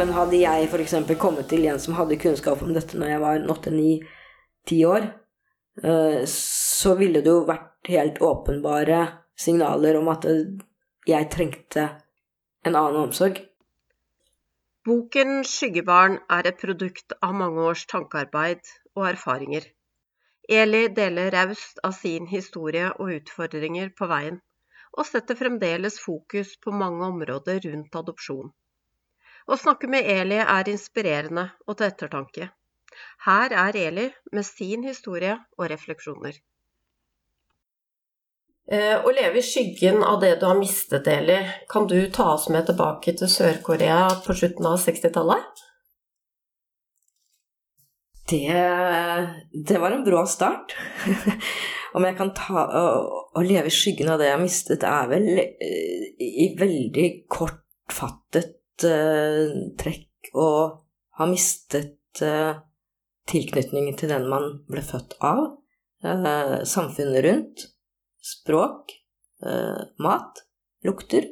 Men hadde jeg f.eks. kommet til en som hadde kunnskap om dette når jeg var åtte-ni-ti år, eh, så ville det jo vært helt åpenbare signaler om at jeg trengte en annen omsorg. Boken 'Skyggebarn' er et produkt av mange års tankearbeid og erfaringer. Eli deler raust av sin historie og utfordringer på veien, og setter fremdeles fokus på mange områder rundt adopsjon. Å snakke med Eli er inspirerende og til ettertanke. Her er Eli med sin historie og refleksjoner. Eh, å leve i skyggen av det du har mistet, Eli, kan du ta oss med tilbake til Sør-Korea på slutten av 60-tallet? Det, det, var en bra start. Om jeg kan ta å, leve i skyggen av det jeg har mistet, er vel eh, i veldig kortfattet trekk å ha mistet uh, tilknytningen til den man ble født av, uh, samfunnet rundt, språk, mat, lukter.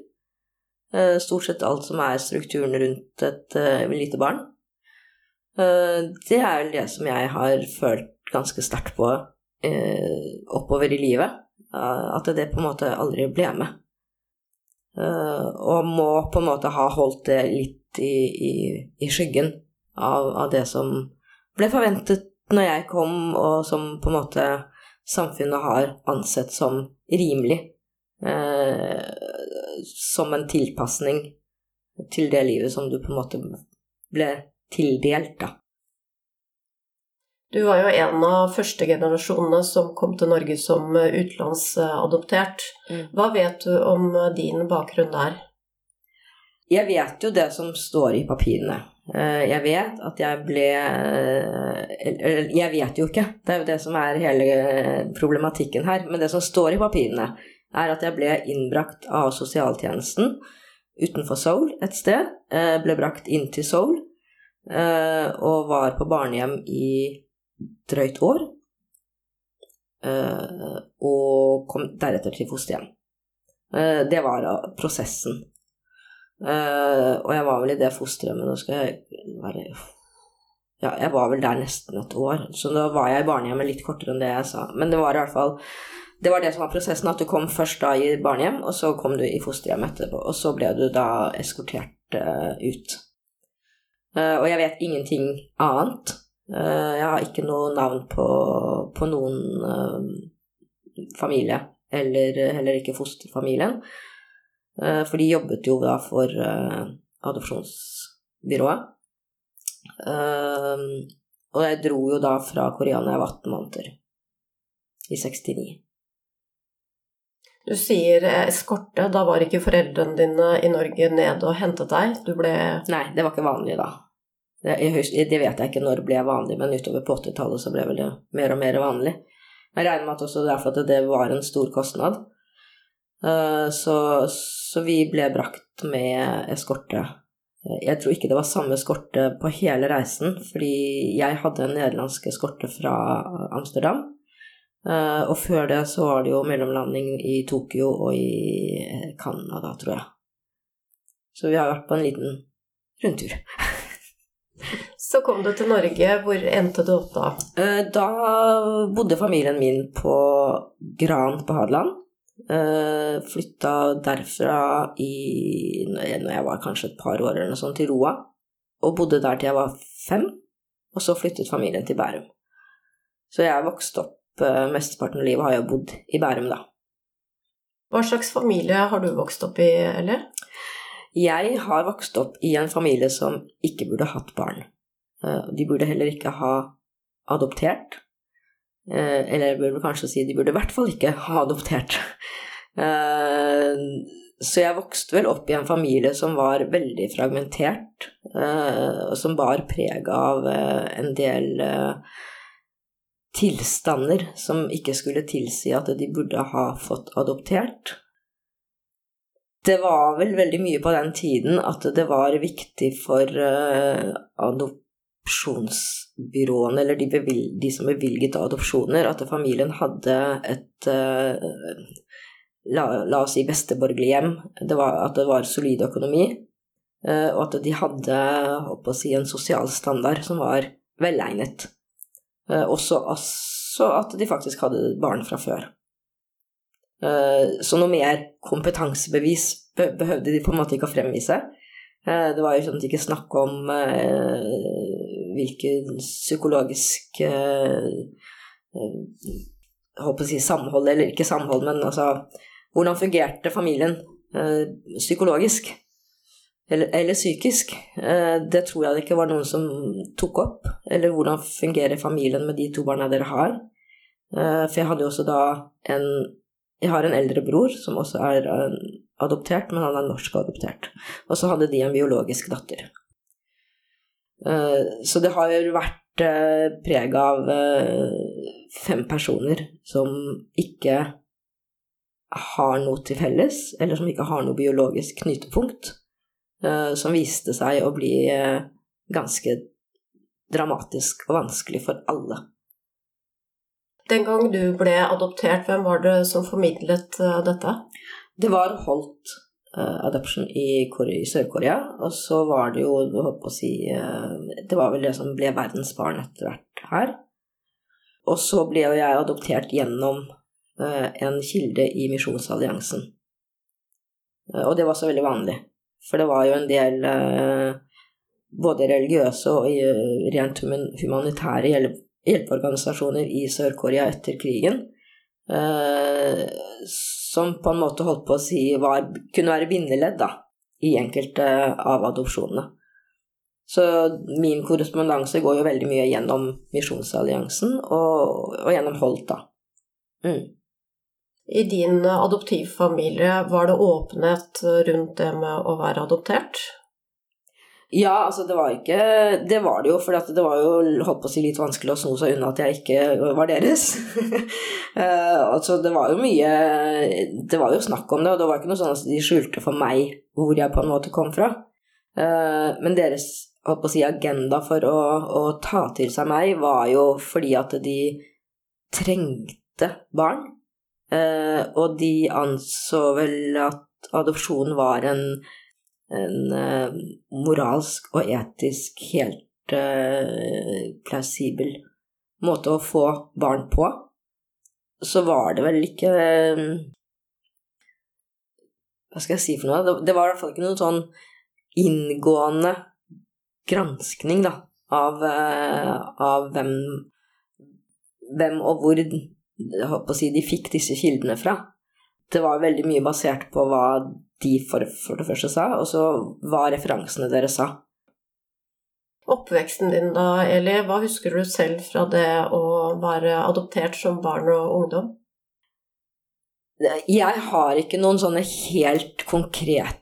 stort sett alt som er strukturen rundt et lite barn. det er vel det som jeg har følt ganske sterkt på oppover i livet. at det på en måte aldri ble med. Eh, og må på en måte ha holdt det litt i, i, i skyggen av, av, det som ble forventet når jeg kom, og som på en måte samfunnet har ansett som rimelig. Eh, som en tilpasning til det livet som du på en måte ble tildelt, da. Du var jo en av førstegenerasjonene som kom til Norge som utenlandsadoptert. Mm. Hva vet du om din bakgrunn der? Jeg vet jo det som står i papirene. Eh, jeg vet at jeg ble Eller jeg vet jo ikke, det er jo det som er hele problematikken her. Men det som står i papirene, er at jeg ble innbrakt av sosialtjenesten utenfor Seoul et sted. Eh, ble brakt inn til Seoul eh, og var på barnehjem i drøyt år. Eh, og kom deretter til fosterhjem. Eh, det var prosessen. Eh, og jeg var vel i det fosterhjemmet Nå skal jeg være Ja, jeg var vel der nesten et år, så da var jeg i barnehjemmet litt kortere enn det jeg sa. Men det var i hvert fall det var det som var prosessen, at du kom først da i barnehjem, og så kom du i fosterhjem etterpå. Og så ble du da eskortert uh, ut. Uh, og jeg vet ingenting annet jeg har ikke noe navn på, på noen uh, familie, eller heller ikke fosterfamilien. Uh, for de jobbet jo da for adopsjonsbyrået. og jeg dro jo da fra Korea da jeg var 18 måneder. I 69. Du sier eskorte. Da var ikke foreldrene dine i Norge nede og hentet deg? Du ble Nei, det var ikke vanlig da. Det vet jeg ikke når det ble vanlig, men utover på 80-tallet så ble vel det mer og mer vanlig. Jeg regner med at også derfor at det var en stor kostnad. Eh, så, så vi ble brakt med eskorte. Jeg tror ikke det var samme eskorte på hele reisen, fordi jeg hadde en nederlandsk eskorte fra Amsterdam. Eh, og før det så var det jo mellomlanding i Tokyo og i Canada, tror jeg. Så vi har vært på en liten rundtur. Så kom du til Norge. Hvor endte du opp da? Eh, da bodde familien min på Gran på Hadeland. Eh, Flytta derfra i når jeg var kanskje et par år eller noe sånt, til Roa. Og bodde der til jeg var fem. Og så flyttet familien til Bærum. Så jeg har vokst opp eh, Mesteparten av livet har jeg bodd i Bærum, da. Hva slags familie har du vokst opp i, eller? Jeg har vokst opp i en familie som ikke burde hatt barn. Eh, de burde heller ikke ha adoptert. Eh, eller jeg burde kanskje si de burde i hvert fall ikke ha adoptert. Eh, så jeg vokste vel opp i en familie som var veldig fragmentert, og som bar preg av en del tilstander som ikke skulle tilsi at de burde ha fått adoptert. Det var vel veldig mye på den tiden at det var viktig for uh, adopsjonsbyråene, eller de, bevil, de, som bevilget adopsjoner, at familien hadde et uh, la, la, oss si besteborgerlig hjem. Det var, at det var solid økonomi. Uh, og at de hadde å si, en sosial standard som var velegnet. Også, også at de faktisk hadde barn fra før. Eh, så noe mer kompetansebevis behøvde de på en måte ikke å fremvise. Eh, det var jo sånn at de ikke snakka om hvilken psykologisk håper å si samhold, eller ikke samhold, men altså Hvordan fungerte familien psykologisk? Eller, eller, psykisk. Det tror jeg det ikke var noen som tok opp. Eller hvordan fungerer familien med de to barna dere har? For jeg hadde jo også da en jeg har en eldre bror som også er eh, adoptert, men han er norsk adoptert. Og så hadde de en biologisk datter. Eh, så det har vært eh, preg av fem personer som ikke har noe til felles, eller som ikke har noe biologisk knytepunkt, som viste seg å bli ganske dramatisk og vanskelig for alle. Den gang du ble adoptert, hvem var det som formidlet uh, dette? Det var Holt uh, Adoption i, Sør-Korea. Og så var det jo, si uh, Det var vel det som ble verdens barn etter hvert her. Og så ble jo jeg adoptert gjennom en kilde i Misjonsalliansen. og det var så veldig vanlig. For det var jo en del både religiøse og rent humanitære hjelpeorganisasjoner i Sør-Korea etter krigen. Eh, som på en måte holdt på å si var, kunne være bindeledd da, i enkelte av adopsjonene. Så min korrespondanse går jo veldig mye gjennom Misjonsalliansen og, og gjennom Holt, da. Mm. I din adoptivfamilie, var det åpenhet rundt det med å være adoptert? Ja, altså det var ikke Det var det jo, for det var jo holdt på å si litt vanskelig å sno seg unna at jeg ikke var deres. uh, altså det var jo mye Det var jo snakk om det, og det var ikke noe sånn at de skjulte for meg hvor jeg på en måte kom fra. Uh, men deres holdt på å si, agenda for å, å ta til seg meg var jo fordi at de trengte barn. Uh, og de anså vel at adopsjon var en en uh, moralsk og etisk helt uh, plausibel måte å få barn på, så var det vel ikke uh, Hva skal jeg si for noe? Det var i hvert fall ikke noen sånn inngående granskning, da, av, av hvem, hvem og hvor jeg håper å si, de fikk disse kildene fra. Det var veldig mye basert på hva de for, for det første sa, og så hva referansene deres sa. Oppveksten din da, Eli, hva husker du selv fra det å være adoptert som barn og ungdom? Jeg har ikke noen sånne helt konkrete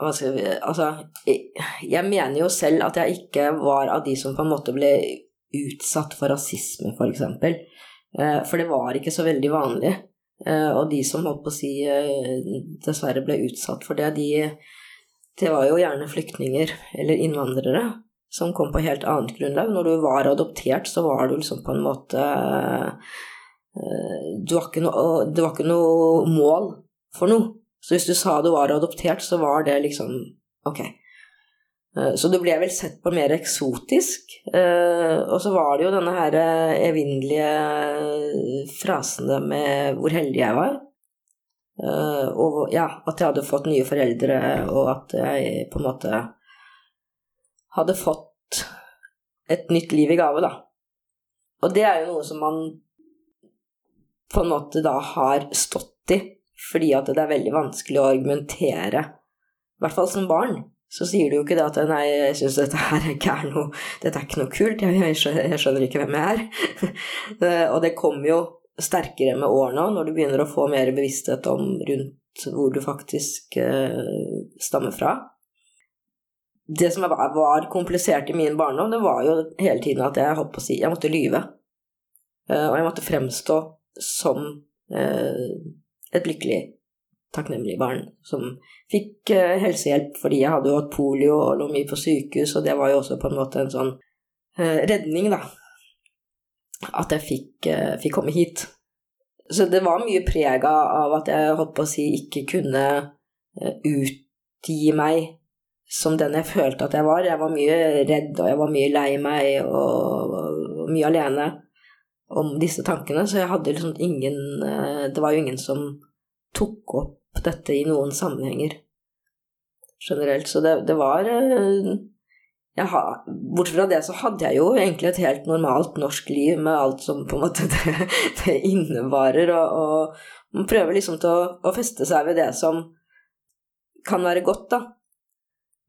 hva skal vi, Altså, jeg mener jo selv at jeg ikke var av de som på en måte ble utsatt for rasisme, f.eks. For, eksempel. Eh, for det var ikke så veldig vanlig. Eh, og de som holdt på å si eh, dessverre ble utsatt for det, de Det var jo gjerne flyktninger eller innvandrere som kom på helt annet grunnlag. Når du var adoptert, så var du liksom på en måte eh, du var noe, Det var ikke noe mål for noe. Så hvis du sa du var adoptert, så var det liksom Ok, så det ble vel sett på mer eksotisk. Eh, og så var det jo denne her eh, evinnelige frasene med hvor heldig jeg var. Og ja, at jeg hadde fått nye foreldre, og at jeg på en måte hadde fått et nytt liv i gave, da. Og det er jo noe som man på en måte da har stått i, fordi at det er veldig vanskelig å argumentere, i hvert fall som barn, så sier du jo ikke det at 'nei, jeg syns dette her ikke er noe Dette er ikke noe kult, jeg, jeg, skjønner, ikke hvem jeg er'. og det kommer jo sterkere med årene når du begynner å få mer bevissthet om rundt hvor du faktisk eh, stammer fra. Det som var, var, komplisert i min barndom, det var jo hele tiden at jeg holdt på å si jeg måtte lyve. Eh, og jeg måtte fremstå som eh, et lykkelig takknemlig barn som fikk uh, helsehjelp fordi jeg hadde jo hatt polio og lå mye på sykehus, og det var jo også på en måte en sånn uh, redning, da. At jeg fikk, uh, fikk, komme hit. Så det var mye prega av at jeg holdt på å si ikke kunne utgi meg som den jeg følte at jeg var. Jeg var mye redd, og jeg var mye lei meg og, mye alene om disse tankene, så jeg hadde liksom ingen eh, Det var jo ingen som tok opp dette i noen sammenhenger generelt, så det, det var eh, har, Bortsett fra det så hadde jeg jo egentlig et helt normalt norsk liv med alt som på en måte det, det innebarer, og, og man prøver liksom til å, å, feste seg ved det som kan være godt, da.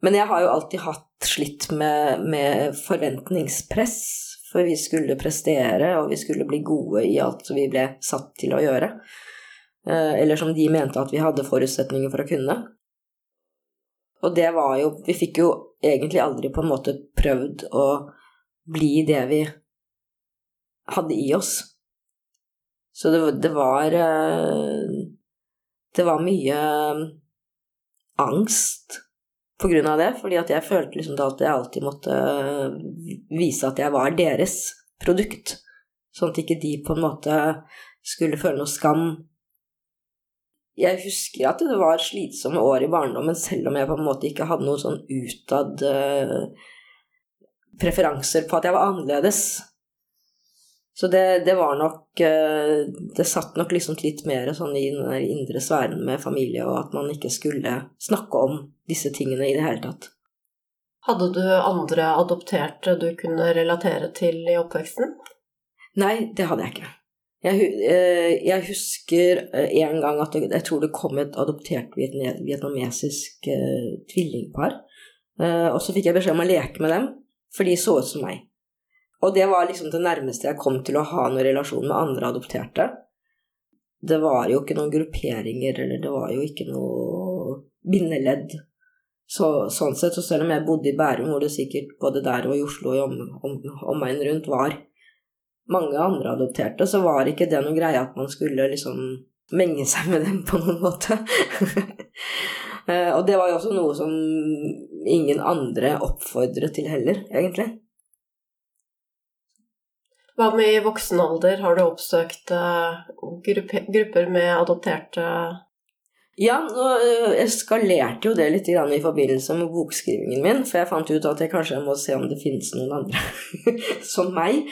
Men jeg har jo alltid hatt slitt med, med forventningspress, for vi skulle prestere, og vi skulle bli gode i alt som vi ble satt til å gjøre. Eh, eller som de mente at vi hadde forutsetninger for å kunne. Og det var jo Vi fikk jo egentlig aldri på en måte prøvd å bli det vi hadde i oss. Så det, det var eh, Det var mye angst på grunn av det, fordi at jeg følte liksom at jeg alltid måtte vise at jeg var deres produkt, sånn at ikke de på en måte skulle føle noe skam jeg husker at det var slitsomme år i barndommen, selv om jeg på en måte ikke hadde noen sånn utad uh, preferanser på at jeg var annerledes. Så det, det var nok uh, Det satt nok liksom litt mer sånn i den der indre sfæren med familie, og at man ikke skulle snakke om disse tingene i det hele tatt. Hadde du andre adopterte du kunne relatere til i oppveksten? Nei, det hadde jeg ikke. Jeg, eh, jeg, husker eh, en gang at jeg tror det kom et adoptert vietnamesisk uh, tvillingpar. Og så fikk jeg beskjed om å leke med dem, for de så ut som meg. Og det var liksom det nærmeste jeg kom til å ha noen relasjon med andre adopterte. Det var jo ikke noen grupperinger, eller det var jo ikke noe bindeledd. Så, sånn sett, så selv om jeg bodde i Bærum, hvor det sikkert både der og i Oslo og om, om, om rundt var mange andre adopterte, så var ikke det noe greie at man skulle liksom menge seg med dem på noen måte. Eh, og det var jo også noe som ingen andre oppfordret til heller, egentlig. Hva med i voksen alder? Har du oppsøkt uh, grupper med adopterte ja, nå eskalerte jo det litt i forbindelse med bokskrivingen min, for jeg fant ut at jeg kanskje må se om det finnes noen andre som meg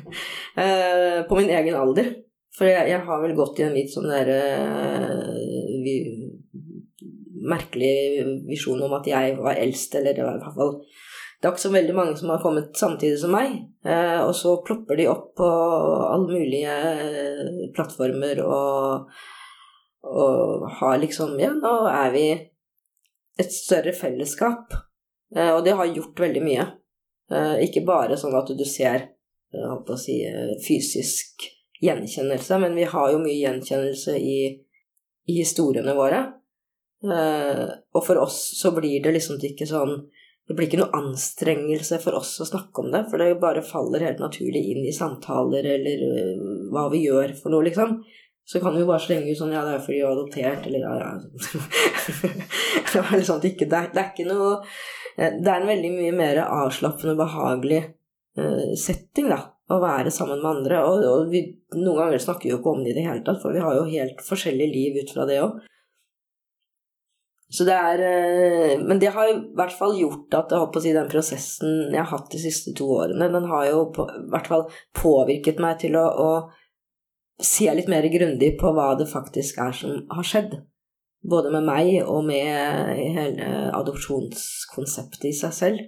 øh, på min egen alder. For jeg, har vel gått i en litt sånn derre øh, merkelig visjon om at jeg var eldst, eller det var i hvert fall det er ikke så veldig mange som har kommet samtidig som meg. Og så plopper de opp på alle mulige plattformer og og har liksom Ja, nå er vi et større fellesskap. Eh, og det har gjort veldig mye. Eh, ikke bare sånn at du ser holdt på å si, eh, fysisk gjenkjennelse, men vi har jo mye gjenkjennelse i, i historiene våre. Og for oss så blir det liksom ikke sånn Det blir ikke noe anstrengelse for oss å snakke om det, for det bare faller helt naturlig inn i samtaler eller hva vi gjør for noe, liksom. Så kan vi jo bare slenge ut sånn Ja, det er fordi du er adoptert, eller ja, ja. det, er liksom ikke, det, det er ikke noe eh, Det er en veldig mye mer avslappende, behagelig uh, setting, da. Å være sammen med andre. Og, og vi, noen ganger snakker vi jo ikke om det i det hele tatt, for vi har jo helt forskjellige liv ut fra det òg. Så det er uh, Men det har i hvert fall gjort at jeg håper å si, den prosessen jeg har hatt de siste to årene, den har jo på, i hvert fall påvirket meg til å, å se litt mer grundig på hva det faktisk er som har skjedd. Både med meg og med hele adopsjonskonseptet i seg selv.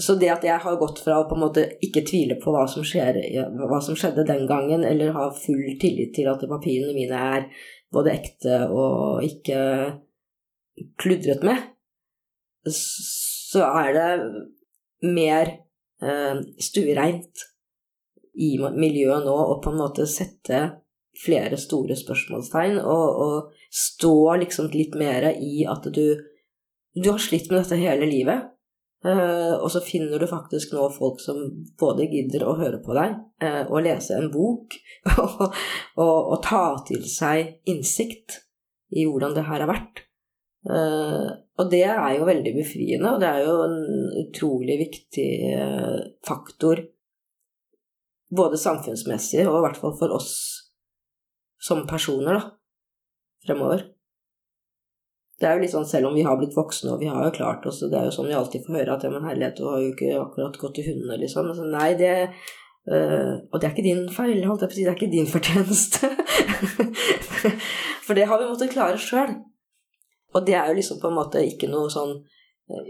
Så det at jeg har gått fra å på en måte ikke tvile på hva som, skjer, hva som skjedde den gangen, eller ha full tillit til at papirene mine er både ekte og ikke kludret med, så er det mer eh, stuereint i miljøet nå og på en måte sette flere store spørsmålstegn og, og stå liksom litt mer i at du Du har slitt med dette hele livet, uh, og så finner du faktisk nå folk som både gidder å høre på deg uh, og lese en bok og, og, og, ta til seg innsikt i hvordan det her har vært. Uh, og det er jo veldig befriende, og det er jo en utrolig viktig faktor både samfunnsmessig og i hvert fall for oss som personer, da, fremover. Det er jo litt sånn, Selv om vi har blitt voksne og vi har jo klart oss, og det er jo sånn vi alltid får høre at ja, men herlighet, du har jo ikke akkurat gått til hundene, liksom. Altså, nei, det øh, Og det er ikke din feil, holdt jeg på å si. Det er ikke din fortjeneste. For det har vi måttet klare sjøl. Og det er jo liksom på en måte ikke noe sånn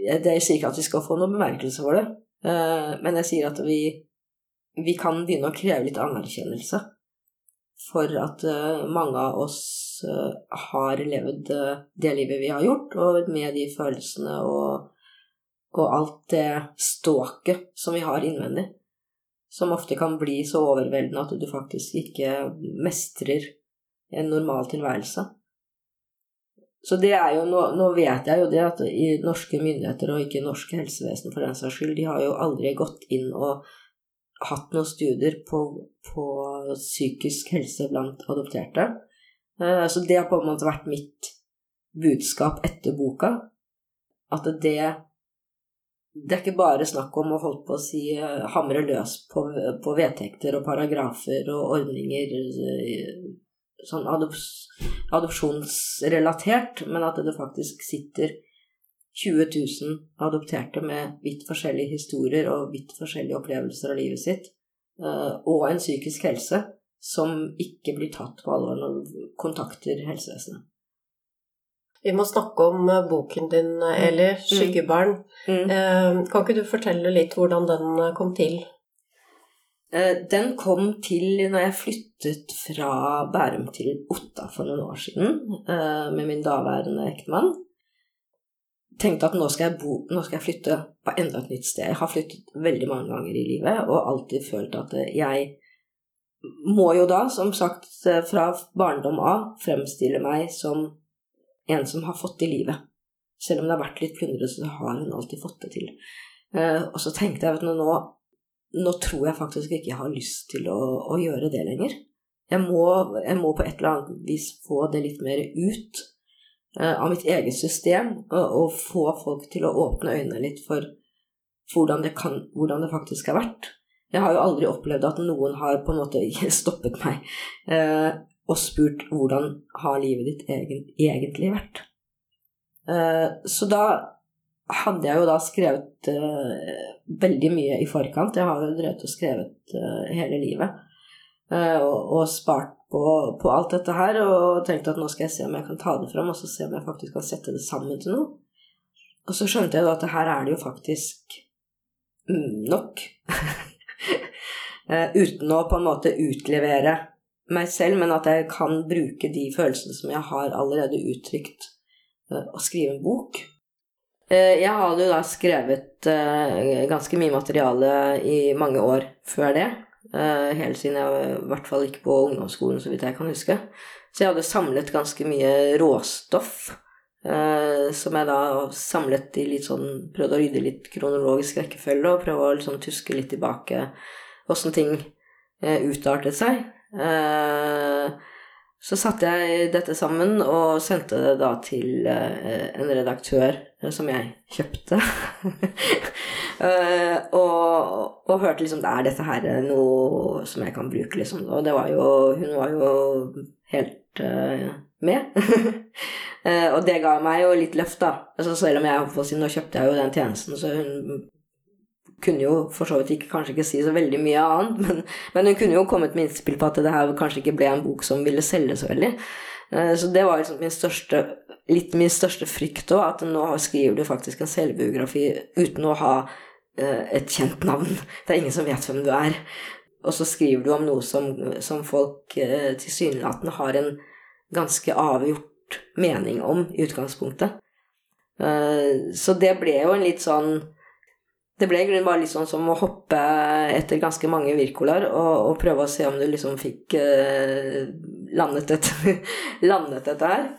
Jeg sier ikke at vi skal få noen bemerkelse for det, øh, men jeg sier at vi, vi kan begynne å kreve litt anerkjennelse for at uh, mange av oss uh, har levd uh, det livet vi har gjort, og med de følelsene og, og alt det ståket som vi har innvendig, som ofte kan bli så overveldende at du faktisk ikke mestrer en normal tilværelse. Så det er jo, nå, nå vet jeg jo det at norske myndigheter, og ikke norske helsevesen for den saks skyld, de har jo aldri gått inn og hatt noen studier på, på psykisk helse blant adopterte. Eh, så det har på en måte vært mitt budskap etter boka. At det det er ikke bare snakk om å holde på å si eh, hamre løs på, på vedtekter og paragrafer og ordninger eh, sånn adops, adopsjonsrelatert, men at det faktisk sitter 20 000 adopterte med vidt forskjellige historier og vidt forskjellige opplevelser av livet sitt, eh, og en psykisk helse som ikke blir tatt på alvor når du kontakter helsevesenet. Vi må snakke om eh, boken din, eh, mm. Eli, 'Skyggebarn'. Mm. Kan ikke du fortelle litt hvordan den kom til? Den kom til når jeg flyttet fra Bærum til Otta for noen år siden med min daværende ektemann tenkte at nå skal, jeg bo, nå skal jeg flytte på enda et nytt sted. Jeg har flyttet veldig mange ganger i livet og alltid følt at jeg må jo da, som sagt fra barndom av, fremstille meg som en som har fått til livet. Selv om det har vært litt plundrete, så har hun alltid fått det til. Uh, og så tenkte jeg at nå, nå, tror jeg faktisk ikke jeg har lyst til å, å gjøre det lenger. Jeg må, jeg må, på et eller annet vis få det litt mer ut. Eh, av mitt eget system, og, få folk til å åpne øynene litt for hvordan det, kan, hvordan det faktisk har vært. Jeg har jo aldri opplevd at noen har på en måte stoppet meg eh, og spurt hvordan har livet ditt egen, egentlig vært. Eh, så da hadde jeg jo da skrevet eh, veldig mye i forkant. Jeg har jo drevet og skrevet eh, hele livet. Eh, og, og, spart på, på, alt dette her og tenkte at nå skal jeg se om jeg kan ta det fram og så se om jeg faktisk kan sette det sammen til noe. Og så skjønte jeg jo at her er det jo faktisk mm, nok. Eh, uten å på en måte utlevere meg selv, men at jeg kan bruke de følelsene som jeg har allerede uttrykt, eh, og skrive en bok. Jeg hadde jo da skrevet ganske mye materiale i mange år før det. Uh, helt siden jeg i hvert fall gikk på ungdomsskolen, så vidt jeg kan huske. Så jeg hadde samlet ganske mye råstoff. Uh, som jeg da samlet i litt sånn Prøvde å rydde litt kronologisk rekkefølge og prøve å liksom tuske litt tilbake åssen ting uh, utartet seg. Så satte jeg dette sammen og sendte det da til en redaktør som jeg kjøpte. Uh, og, og, hørte liksom Er dette her noe som jeg kan bruke, liksom? Og det var jo Hun var jo helt uh, med. og det ga meg jo litt løft, da. Altså, selv om jeg på Nå kjøpte jeg jo den tjenesten, så hun kunne jo for så vidt ikke, kanskje ikke si så veldig mye annet, men, men hun kunne jo kommet med innspill på at det her kanskje ikke ble en bok som ville selge så veldig. Så det var liksom min største, litt min største frykt òg, at nå skriver du faktisk en selvbiografi uten å ha Eh, et kjent navn. Det er ingen som vet hvem du er. Og så skriver du om noe som, som folk eh, tilsynelatende har en ganske avgjort mening om i utgangspunktet. Eh, så det ble jo en litt sånn Det ble bare litt sånn som å hoppe etter ganske mange virkolaer og, og, prøve å se om du liksom fikk landet dette, landet dette her.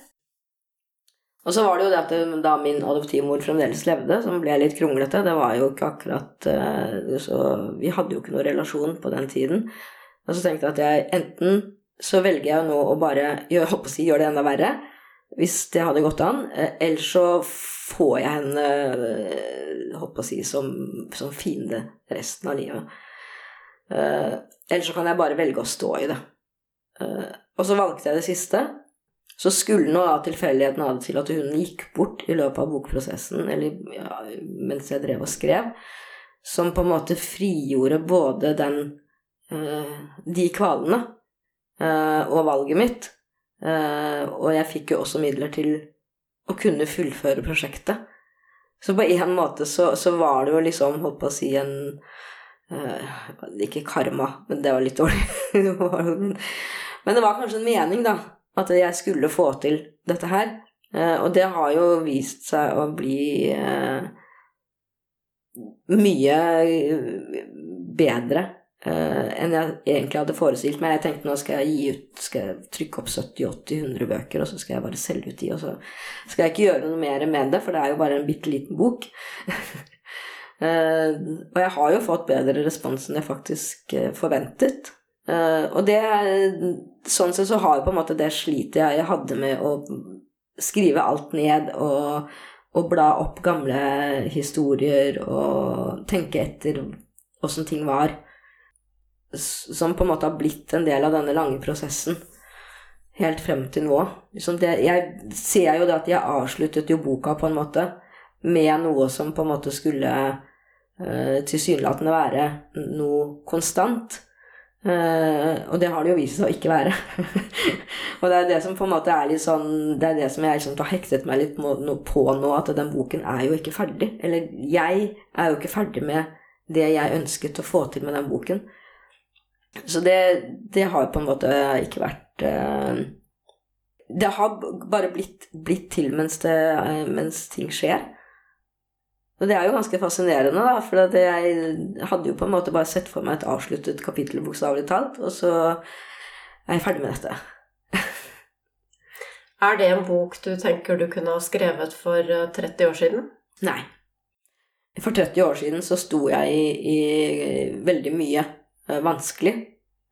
Og så var det jo det at da min adoptivmor fremdeles levde, som ble litt kronglete, det var jo ikke akkurat eh, Så vi hadde jo ikke noen relasjon på den tiden. Og så tenkte jeg at jeg enten så velger jeg nå å bare gjøre, håper si, gjør det enda verre, hvis det hadde gått an, eh, eller så får jeg henne holdt på å si, som, som fiende resten av livet. Ellers så kan jeg bare velge å stå i det. Og så valgte jeg det siste. Så skulle nå da tilfeldigheten ha det til at hun gikk bort i løpet av bokprosessen, eller ja, mens jeg drev og skrev, som på en måte frigjorde både den uh, de kvalene uh, og valget mitt. Uh, og jeg fikk jo også midler til å kunne fullføre prosjektet. Så på en måte så, så var det jo liksom, holdt på å si, en Ikke karma, men det var litt dårlig. men det var kanskje en mening, da at jeg skulle få til dette her. Eh, og det har jo vist seg å bli eh, mye bedre eh, enn jeg egentlig hadde forestilt meg. Jeg tenkte nå skal jeg gi ut skal jeg trykke opp 70-80-100 bøker, og så skal jeg bare selge ut de, og så skal jeg ikke gjøre noe mer med det, for det er jo bare en bitte liten bok. og jeg har jo fått bedre respons enn jeg faktisk forventet. Uh, og det Sånn sett så har jo på en måte det slitet jeg hadde med å skrive alt ned og, og bla opp gamle historier og tenke etter åssen ting var, som på en måte har blitt en del av denne lange prosessen helt frem til nå. Det, jeg ser jo det at jeg avsluttet jo boka på en måte med noe som på en måte skulle uh, tilsynelatende være noe konstant. Uh, og det har det jo vist seg å ikke være. og det er det som på en måte er litt sånn Det er det som jeg liksom har hektet meg litt på nå, at den boken er jo ikke ferdig. Eller jeg er jo ikke ferdig med det jeg ønsket å få til med den boken. Så det, det har på en måte ikke vært uh, Det har bare blitt, blitt til mens, det, uh, mens ting skjer. Og det er jo ganske fascinerende, da, for jeg hadde jo på en måte bare sett for meg et avsluttet kapittel, bokstavelig talt, og så er jeg ferdig med dette. er det en bok du tenker du kunne ha skrevet for 30 eh, år siden? Nei. For 30 år siden så sto jeg i, i veldig mye vanskelig.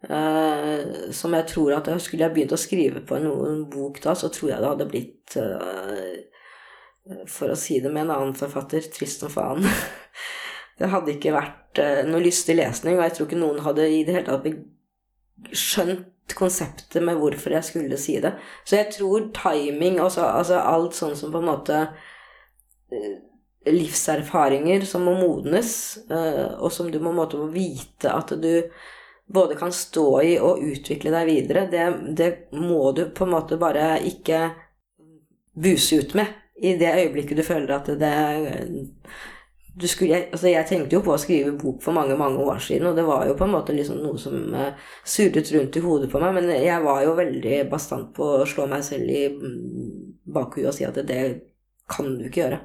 Uh, som jeg tror at Skulle jeg begynt å skrive på en bok da, så tror jeg det hadde blitt uh, for å si det med en annen forfatter, trist som faen. Det hadde ikke vært uh, noe lystig lesning, og jeg tror ikke noen hadde i det hele tatt skjønt konseptet med hvorfor jeg skulle si det. Så jeg tror timing, altså, altså alt sånn som på en måte uh, livserfaringer som må modnes, uh, og som du en måte må vite at du både kan stå i og utvikle deg videre, det, det må du på en måte bare ikke buse ut med i det øyeblikket du føler at det du skulle, altså jeg tenkte jo på å skrive bok for mange mange år siden, og det var jo på en måte liksom noe som uh, surret rundt i hodet på meg, men jeg var jo veldig bastant på å slå meg selv i mm, bakhuet og si at det kan du ikke gjøre.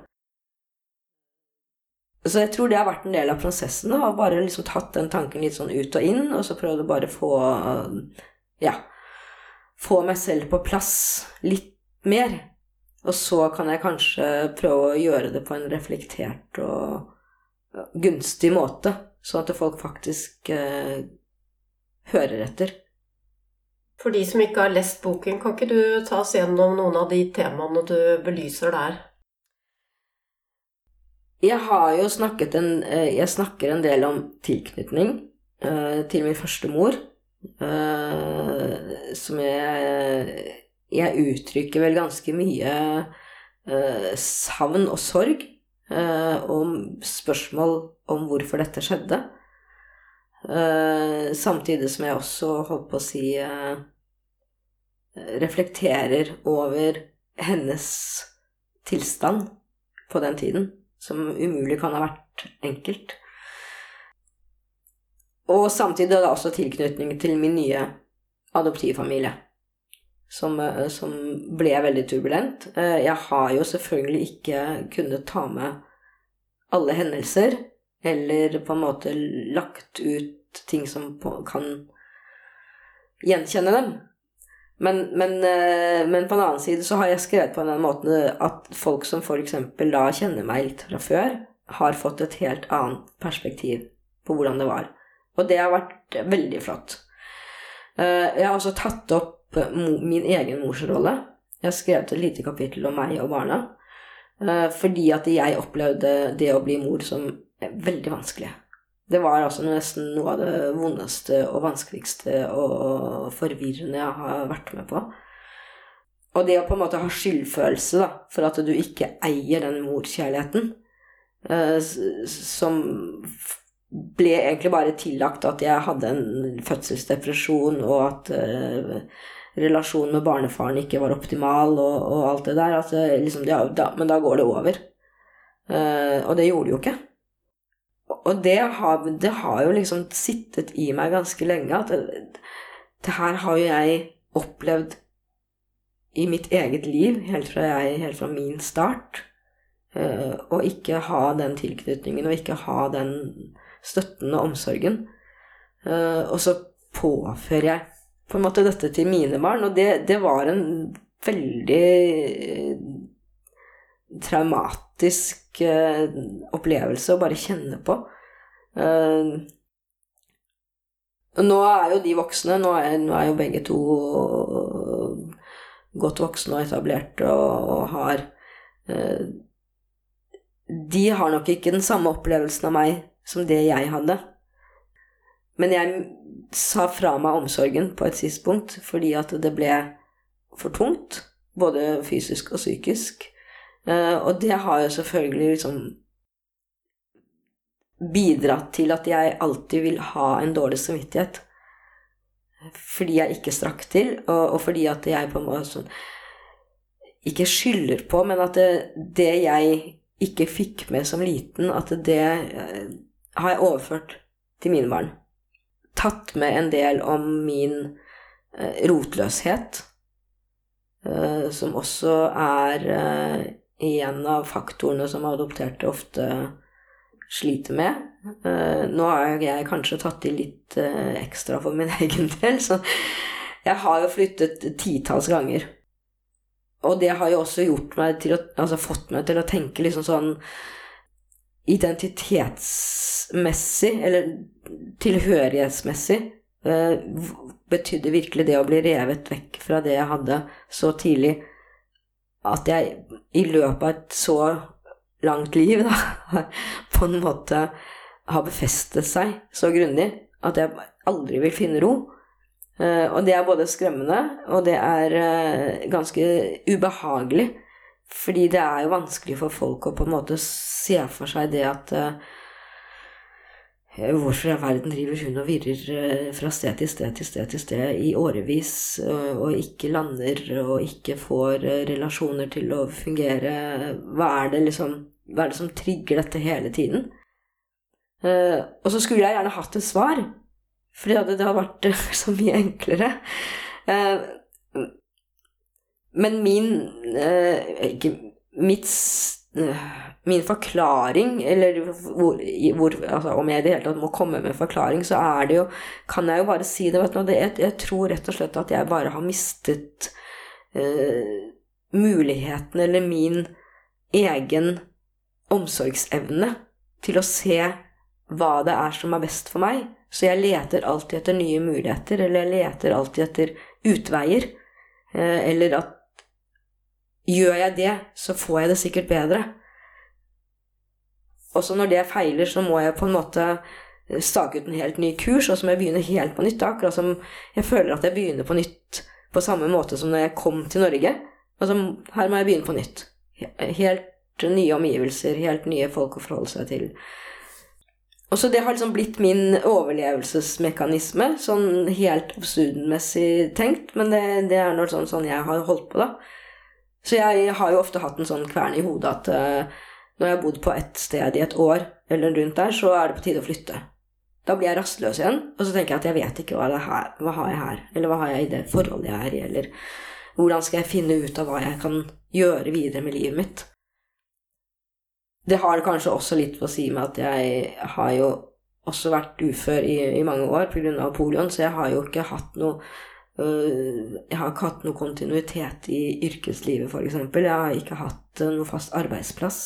Så jeg tror det har vært en del av prosessen. å bare liksom tatt den tanken litt sånn ut og inn, og så prøvd å bare få Ja. Få meg selv på plass litt mer. Og så kan jeg kanskje prøve å gjøre det på en reflektert og gunstig måte, sånn at folk faktisk eh, hører etter. For de som ikke har lest boken, kan ikke du ta oss gjennom noen av de temaene du belyser der? Jeg har jo snakket en eh, Jeg snakker en del om tilknytning eh, til min første mor, eh, som jeg jeg uttrykker vel ganske mye savn og sorg og spørsmål om hvorfor dette skjedde. Samtidig som jeg også holdt på å si reflekterer over hennes tilstand på den tiden, som umulig kan ha vært enkelt. Og samtidig er det også tilknytning til min nye adoptivfamilie som, eh, som, ble veldig turbulent. Eh, jeg har jo selvfølgelig ikke kunnet ta med alle hendelser, eller på en måte lagt ut ting som kan gjenkjenne dem. Men, men, eh, men, på en annen side så har jeg skrevet på den måten at folk som f.eks. da kjenner meg litt fra før, har fått et helt annet perspektiv på hvordan det var. Og det har vært veldig flott. Jeg har også tatt opp min egen morsrolle. Jeg har skrevet et lite kapittel om meg og barna. Eh, fordi at jeg opplevde det å bli mor som veldig vanskelig. Det var altså nesten noe av det vondeste og vanskeligste og forvirrende jeg har vært med på. Og det å på en måte ha skyldfølelse da, for at du ikke eier den morskjærligheten, eh, som ble egentlig bare tillagt at jeg hadde en fødselsdepresjon, og at eh, relasjonen med barnefaren ikke var optimal, og, og alt det der. At, liksom, ja, da, men da går det over. Eh, og det gjorde det jo ikke. Og det har, det har, jo liksom sittet i meg ganske lenge at det, det her har jo jeg opplevd i mitt eget liv helt fra, jeg, helt fra min start. Uh, og ikke ha den tilknytningen og ikke ha den støtten og omsorgen. Uh, og så påfører jeg på en måte dette til mine barn, og det, det var en veldig traumatisk eh, opplevelse å bare kjenne på. Eh, nå er jo de voksne, nå er, nå er, jo begge to godt voksne og etablerte og, og har eh, De har nok ikke den samme opplevelsen av meg som det jeg hadde. Men jeg sa fra meg omsorgen på et tidspunkt fordi at det ble for tungt, både fysisk og psykisk. Uh, og det har jo selvfølgelig liksom bidratt til at jeg alltid vil ha en dårlig samvittighet. Fordi jeg ikke strakk til, og, og fordi at jeg på en måte sånn Ikke skylder på, men at det, det, jeg ikke fikk med som liten, at det uh, har jeg overført til mine barn. Tatt med en del om min uh, rotløshet, som også er en av faktorene som adopterte ofte sliter med. nå har jeg kanskje tatt i litt ekstra for min egen del, så jeg har jo flyttet titalls ganger. Og det har jo også meg å, altså fått meg til å tenke liksom sånn identitetsmessig, eller tilhørighetsmessig, betydde virkelig det å bli revet vekk fra det jeg hadde så tidlig, at jeg i løpet av et så langt liv da, på en måte har befestet seg så grundig at jeg aldri vil finne ro. Og det er både skremmende, og det er ganske ubehagelig. Fordi det er jo vanskelig for folk å på en måte se for seg det at uh, Hvorfor i all verden driver hun og virrer uh, fra sted til sted til sted til sted i årevis uh, og ikke lander og ikke får relasjoner til å fungere? Hva er det liksom Hva er det som trigger dette hele tiden? og så skulle jeg gjerne hatt et svar, fordi det hadde vært så mye enklere. Men min eh, ikke, mitt, eh, Min forklaring, eller hvor, hvor, altså om jeg i det hele tatt må komme med forklaring, så er det jo Kan jeg jo bare si det, vet du. Jeg, jeg tror rett og slett at jeg bare har mistet eh, muligheten, eller min egen omsorgsevne, til å se hva det er som er best for meg. Så jeg leter alltid etter nye muligheter, eller jeg leter alltid etter utveier. Eh, eller at Gjør jeg det, så får jeg det sikkert bedre. Også når det feiler, så må jeg på en måte eh, stake ut en helt ny kurs, og så må jeg begynne helt på nytt. Akkurat som jeg føler at jeg begynner på nytt på samme måte som når jeg kom til Norge. Altså, her må jeg begynne på nytt. Helt nye omgivelser, helt nye folk å forholde seg til. Og så det har liksom blitt min overlevelsesmekanisme, sånn helt absurdmessig tenkt, men det, det er noe sånn, sånn jeg har holdt på, da. Så jeg har jo ofte hatt en sånn kvern i hodet at uh, når jeg har bodd på ett sted i et år, eller rundt der, så er det på tide å flytte. Da blir jeg rastløs igjen, og så tenker jeg at jeg vet ikke hva, det her, hva har jeg her, eller hva har jeg i det forholdet jeg er i, eller hvordan skal jeg finne ut av hva jeg kan gjøre videre med livet mitt. Det har kanskje også litt å si med at jeg har jo også vært ufør i, i mange år pga. polioen, så jeg har jo ikke hatt noe Øh, jeg har ikke hatt noe kontinuitet i yrkeslivet, f.eks. Jeg har ikke hatt øh, noe fast arbeidsplass.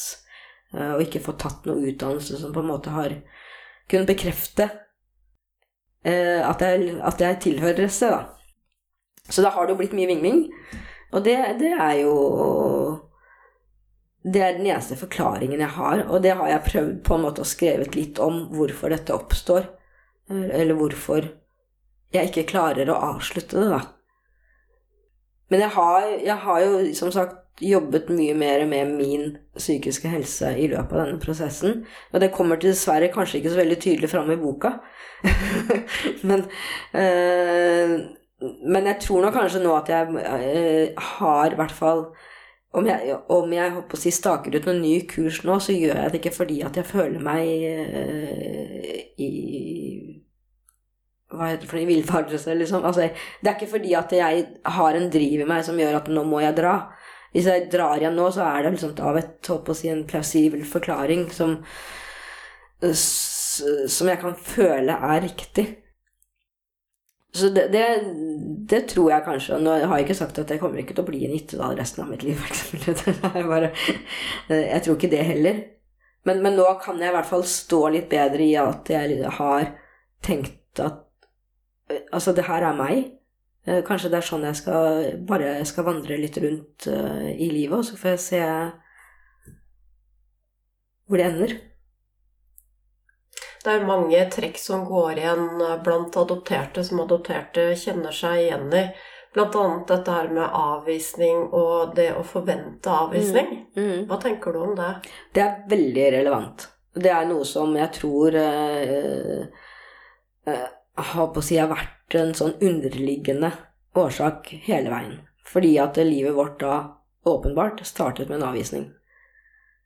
Øh, og ikke fått tatt noe utdannelse som på en måte har kunnet bekrefte at jeg, at jeg tilhører SV, da. Så da har det jo blitt mye vingving. Og det, det, er jo Det er den eneste forklaringen jeg har, og det har jeg prøvd på en måte å skrevet litt om hvorfor dette oppstår. Eller hvorfor jeg ikke klarer å avslutte det, da. Men jeg har, jeg har jo som sagt jobbet mye mer med min psykiske helse i løpet av denne prosessen. Og det kommer dessverre kanskje ikke så veldig tydelig fram i boka. men, øh, men jeg tror nok kanskje nå at jeg øh, har i hvert fall om jeg, om jeg håper å si, staker ut noen ny kurs nå, så gjør jeg det ikke fordi at jeg føler meg øh, i hva heter det for noe, villfarelse, liksom. Altså, det er ikke fordi at jeg har en driv i meg som gjør at nå må jeg dra. Hvis jeg drar igjen nå, så er det liksom av et, håper å si, en plausibel forklaring som som jeg kan føle er riktig. Så det, det, det, tror jeg kanskje. Nå har jeg ikke sagt at jeg kommer ikke til å bli en Nittedal resten av mitt liv, f.eks. Jeg tror ikke det heller. Men, men, nå kan jeg i hvert fall stå litt bedre i at jeg har tenkt at Altså, det her er meg. Eh, kanskje det er sånn jeg skal bare skal vandre litt rundt uh, i livet, og så får jeg se hvor det ender. Det er mange trekk som går igjen blant adopterte som adopterte kjenner seg igjen i. Blant annet dette her med avvisning og det å forvente avvisning. Mm. Mm. Hva tenker du om det? Det er veldig relevant. Det er noe som jeg tror eh, eh, har på å si har vært en sånn underliggende årsak hele veien. Fordi at livet vårt da åpenbart startet med en avvisning.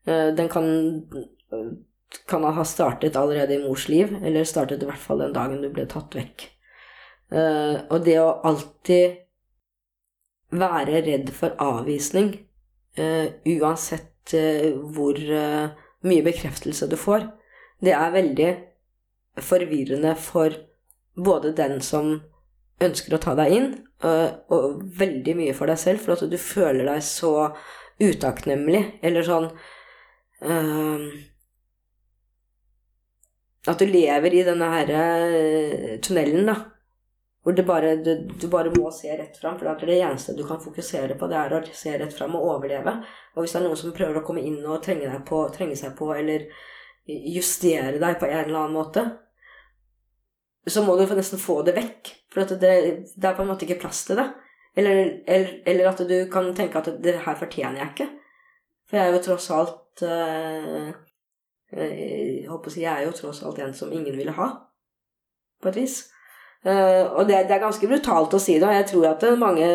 Eh, den kan, kan ha startet allerede i mors liv, eller startet i hvert fall den dagen du ble tatt vekk. Eh, og det å alltid være redd for avvisning, eh, uansett hvor mye bekreftelse du får, det er veldig forvirrende for både den som ønsker å ta deg inn, og, og veldig mye for deg selv, for at du føler deg så utakknemlig, eller sånn uh, At du lever i denne her uh, tunnelen, da. Hvor bare, du, du, bare må se rett fram, for det, det eneste du kan fokusere på, det er å se rett fram og overleve. Og hvis det er noen som prøver å komme inn og trenge, på, trenge seg på, eller justere deg på en eller annen måte, så må du nesten få det vekk. For det, det, er på en måte ikke plass til det. Eller, eller, eller, at du kan tenke at det her fortjener jeg ikke. For jeg er jo tross alt øh, Jeg å si jeg er jo tross alt en som ingen ville ha. På et vis. Uh, og det, det, er ganske brutalt å si det, og jeg tror at mange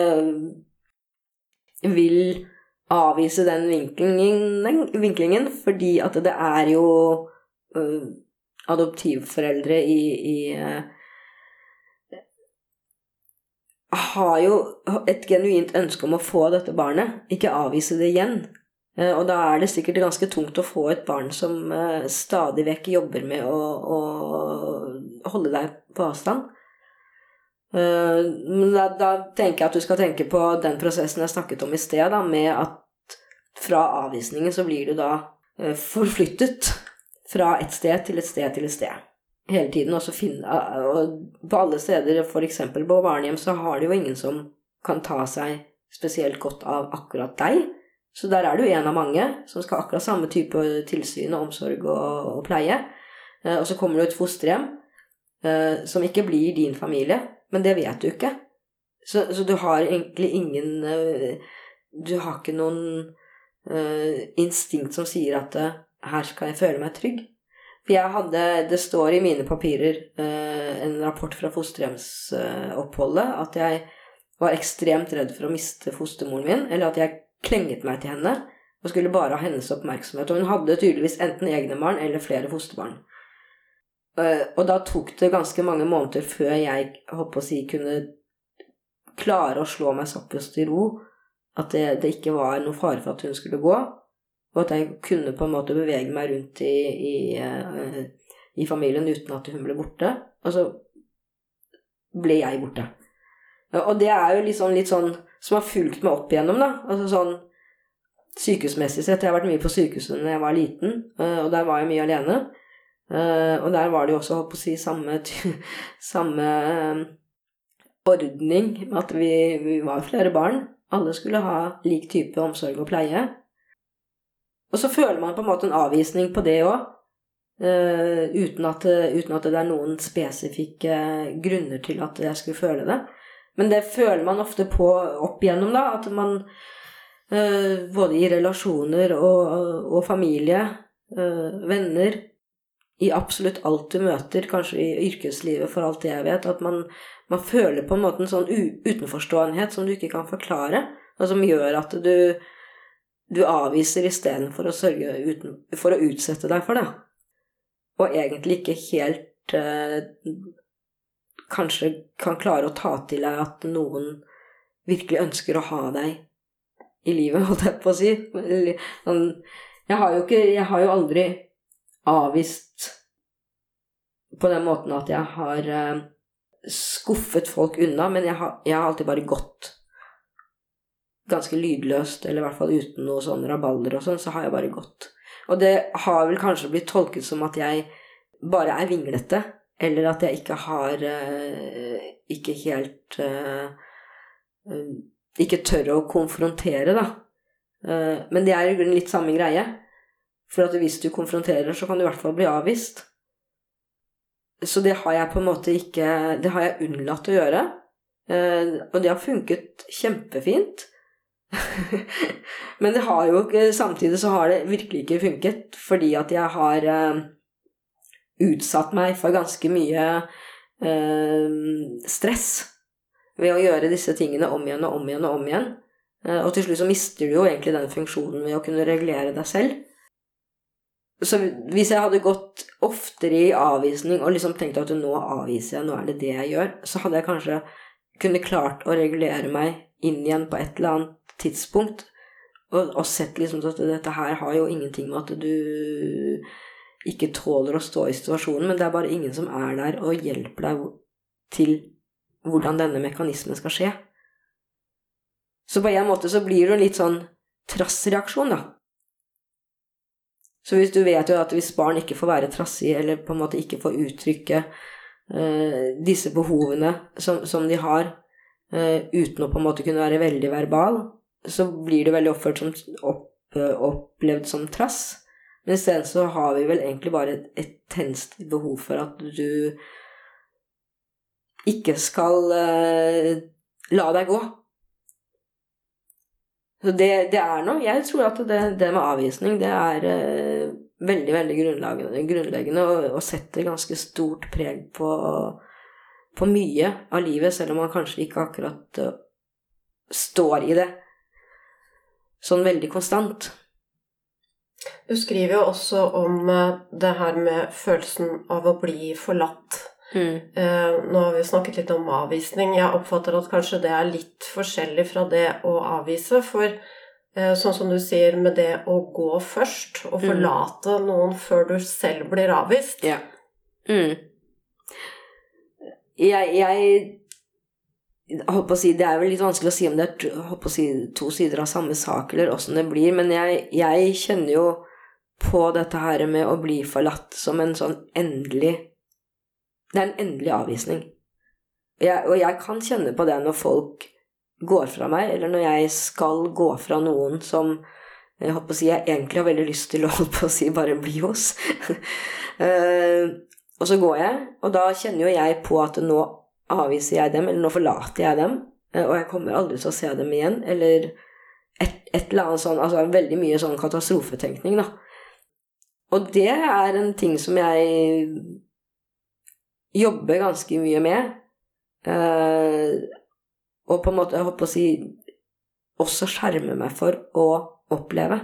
vil avvise den vinklingen, vinklingen fordi at det er jo uh, adoptivforeldre i, i uh, har jo et genuint ønske om å få dette barnet, ikke avvise det igjen. Uh, og da er det sikkert ganske tungt å få et barn som uh, stadig vekk jobber med å, å holde deg på avstand. Men da, da, tenker jeg at du skal tenke på den prosessen jeg snakket om i sted, da, med at fra avvisningen så blir du da forflyttet fra et sted til et sted til et sted. Hele tiden. Og, finne, og på alle steder, f.eks. på barnehjem, så har det jo ingen som kan ta seg spesielt godt av akkurat deg. Så der er du en av mange som skal ha akkurat samme type tilsyn og omsorg og, og pleie. Eh, og så kommer du et fosterhjem eh, som ikke blir din familie, men det vet du ikke. Så, så du har egentlig ingen eh, Du har ikke noen instinkt som sier at her skal jeg føle meg trygg. For jeg hadde Det står i mine papirer, eh, en rapport fra fosterhjemsoppholdet, at jeg var ekstremt redd for å miste fostermoren min, eller at jeg klenget meg til henne og skulle bare ha hennes oppmerksomhet. Og hun hadde tydeligvis enten egne barn eller flere fosterbarn. Eh, og da tok det ganske mange måneder før jeg håper å si, kunne klare å slå meg såpass til ro at det, det ikke var noe fare for at hun skulle gå, og at jeg kunne på en måte bevege meg rundt i, i, uh, i familien uten at hun ble borte. Og så ble jeg borte. Og det er jo litt sånn, litt sånn som har fulgt meg opp igjennom, da. Altså sånn sykehusmessig sett. Jeg har vært mye på sykehuset da jeg var liten, uh, og der var jeg mye alene. Uh, og der var det jo også, holdt på å si, samme, samme ordning med at vi, vi var flere barn. Alle skulle ha lik type omsorg og pleie. Og så føler man på en måte en avvisning på det òg. Uh, uten, uten, uten, at det er noen spesifikke grunner til at jeg skulle føle det. Men det føler man ofte på opp igjennom, da. At man uh, både i relasjoner og, og familie, uh, venner I absolutt alt du møter, kanskje i yrkeslivet for alt jeg vet, at man, man føler på en måte en sånn utenforståenhet som du ikke kan forklare, og som gjør at du, du avviser istedenfor å sørge uten, for å utsette deg for det. Og egentlig ikke helt eh, kanskje kan klare å ta til deg at noen virkelig ønsker å ha deg i livet, holdt jeg på å si. Sånn, jeg har jo ikke Jeg har jo aldri avvist på den måten at jeg har eh, skuffet folk unna, men jeg har, jeg har, alltid bare gått ganske lydløst, eller i hvert fall uten noe sånn rabalder og sånn, så har jeg bare gått. Og det har vel kanskje blitt tolket som at jeg bare er vinglete, eller at jeg ikke har eh, Ikke helt eh, Ikke tør å konfrontere, da. men det er i grunnen litt samme greie. For at hvis du konfronterer, så kan du i hvert fall bli avvist. Så det har jeg på en måte ikke Det har jeg unnlatt å gjøre. Eh, og det har funket kjempefint. Men det har jo Samtidig så har det virkelig ikke funket, fordi at jeg har eh, utsatt meg for ganske mye eh, stress ved å gjøre disse tingene om igjen og om igjen og om igjen. Og til slutt så mister du jo egentlig den funksjonen ved å kunne regulere deg selv. Så hvis jeg hadde gått oftere i avvisning og liksom tenkt at nå avviser jeg, nå er det det jeg gjør, så hadde jeg kanskje kunne klart å regulere meg inn igjen på et eller annet tidspunkt og, og sett liksom at dette her har jo ingenting med at du ikke tåler å stå i situasjonen, men det er bare ingen som er der og hjelper deg til hvordan denne mekanismen skal skje. Så på en måte så blir det en litt sånn trassreaksjon, da. Så hvis du vet jo at hvis barn ikke får være trassige, eller på en måte ikke får uttrykke uh, disse behovene som, som de har, uh, uten å på en måte kunne være veldig verbal, så blir det veldig oppført som opp, uh, opplevd som trass. Men isteden så har vi vel egentlig bare et, et tenst behov for at du ikke skal la deg gå. Så det, det, er noe Jeg tror at det, det med avvisning, det er uh, veldig, veldig grunnleggende, grunnleggende og, og, setter ganske stort preg på, på, mye av livet, selv om man kanskje ikke akkurat uh, står i det sånn veldig konstant. Du skriver jo også om uh, det her med følelsen av å bli forlatt. Mm. Eh, nå har vi snakket litt om avvisning. Jeg oppfatter at kanskje det er litt forskjellig fra det å avvise. For eh, sånn som du sier med det å gå først, og mm. forlate mm. noen før du selv blir avvist Ja. Mm. Jeg, jeg si, Det er vel litt vanskelig å si om det er si, to sider av samme sak, eller åssen det blir, men jeg, jeg kjenner jo på dette her med å bli forlatt som en sånn endelig det er en endelig avvisning. Jeg, og jeg kan kjenne på det når folk går fra meg, eller når jeg skal gå fra noen som jeg, håper å si, jeg egentlig har veldig lyst til å holde på å si bare bli hos. uh, og så går jeg, og da kjenner jo jeg på at nå avviser jeg dem, eller nå forlater jeg dem, uh, og jeg kommer aldri til å se dem igjen, eller et, et eller annet sånn Altså veldig mye sånn katastrofetenkning, da. Og det er en ting som jeg jobber ganske mye med. Eh, og på en måte, jeg håper å si, også skjerme meg for å oppleve.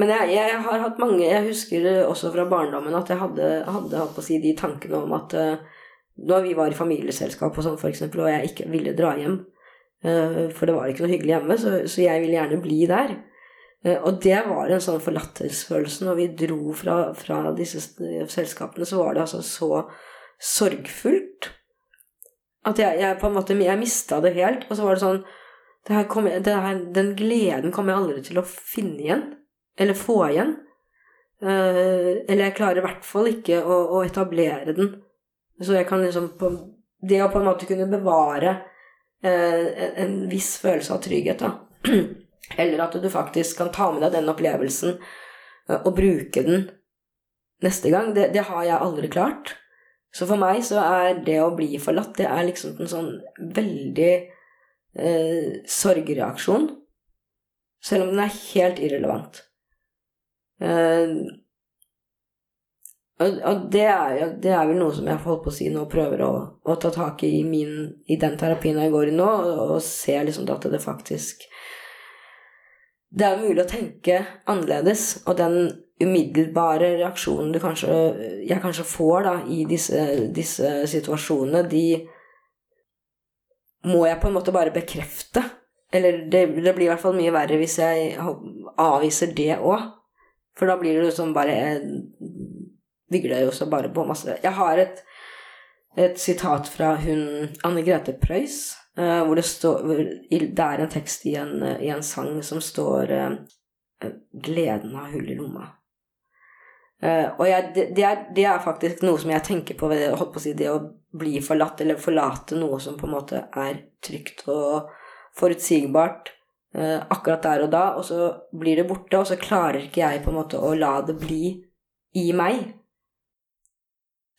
Men jeg, jeg, har hatt mange Jeg husker også fra barndommen at jeg hadde, hadde på å si, de tankene om at uh, når vi var i familieselskap og sånn, for eksempel, og jeg ikke ville dra hjem, uh, for det var ikke noe hyggelig hjemme, så, så jeg ville gjerne bli der. Eh, og det var en sånn forlattelsesfølelse. Når vi dro fra, fra, disse selskapene, så var det altså så sorgfullt at jeg, jeg på en måte jeg mista det helt. Og så var det sånn det kom, det her, Den gleden kommer jeg aldri til å finne igjen. Eller få igjen. Eller jeg klarer i hvert fall ikke å, å, etablere den. Så jeg kan liksom på, Det å på en måte kunne bevare eh, en, viss følelse av trygghet, da Eller at du faktisk kan ta med deg den opplevelsen eh, og bruke den neste gang. Det, det har jeg aldri klart. Så for meg så er det å bli forlatt, det er liksom en sånn veldig eh, sorgreaksjon. Selv om den er helt irrelevant. Eh, og, og det, er, det, er, vel noe som jeg holdt på å si nå prøver å, å ta tak i min, i den terapien jeg går i nå, og, og ser liksom at det faktisk Det er mulig å tenke annerledes, og den umiddelbare reaksjonen kanskje, jeg kanskje får da, i disse, disse situasjonene, de må jeg på en måte bare bekrefte. Eller det, det blir i hvert fall mye verre hvis jeg avviser det òg. For da blir det liksom bare vigler jo så bare på masse Jeg har et, et sitat fra hun Anne Grete Preus, uh, hvor det står Det er en tekst i en, i en sang som står uh, 'Gleden av hull i lomma'. Uh, og jeg, det, det, er, det, er, faktisk noe som jeg tenker på ved holdt på å si, det å bli forlatt, eller forlate noe som på en måte er trygt og forutsigbart akkurat der og da, og så blir det borte, og så klarer ikke jeg på en måte å la det bli i meg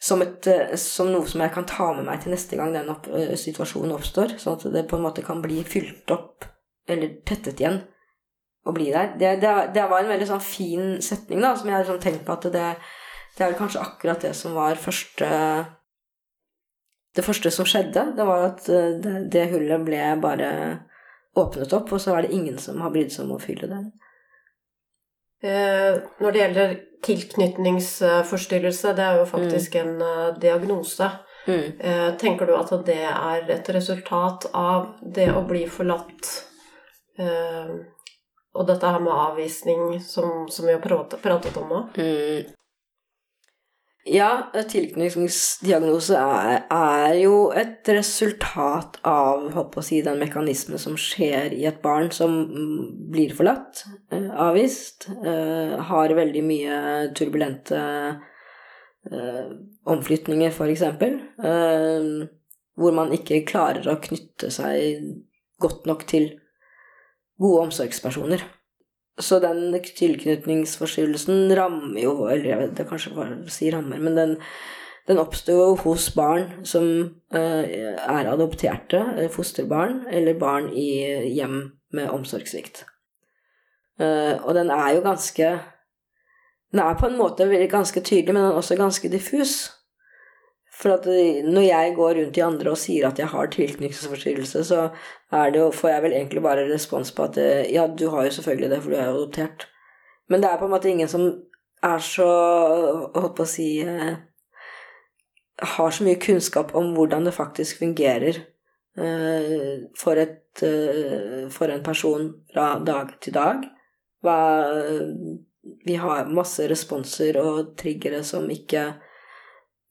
som, et, eh, som, noe som jeg kan ta med meg til neste gang den opp, eh, situasjonen oppstår. Sånn at det på en måte kan bli fylt opp, eller tettet igjen, og bli der. Det, det, det var en veldig sånn fin setning, da, som jeg har liksom tenkt på at det, det er kanskje akkurat det som var første Det første som skjedde, det var at eh, det, det hullet ble bare åpnet opp, og så er det ingen som har brydd seg om å fylle det. Når det gjelder tilknytningsforstyrrelse, det er jo faktisk mm. en uh, diagnose. Mm. Uh, tenker du at det er et resultat av det å bli forlatt uh, og dette her med avvisning, som, som vi har pratet om nå? Mm. Ja, tilknytningsdiagnose er, er, jo et resultat av å si, den mekanismen som skjer i et barn som blir forlatt, eh, avvist, eh, har veldig mye turbulente eh, omflytninger, f.eks., hvor man ikke klarer å knytte seg godt nok til gode omsorgspersoner. Så den tilknytningsforstyrrelsen rammer jo Eller jeg vet det kanskje bare å si rammer, men den, den oppstår hos barn som uh, er adopterte, fosterbarn, eller barn i hjem med omsorgssvikt. Uh, og den er jo ganske Den er på en måte ganske tydelig, men den er også ganske diffus. For at når jeg går rundt de andre og sier at jeg har tilknytningsforstyrrelse, så jo, får jeg vel egentlig bare respons på at ja, du har jo selvfølgelig det, for du er jo adoptert. Men det er på en måte ingen som er så Holdt på å si eh, Har så mye kunnskap om hvordan det faktisk fungerer eh, for, et, eh, for en person fra dag til dag. Hva, vi har masse responser og triggere som ikke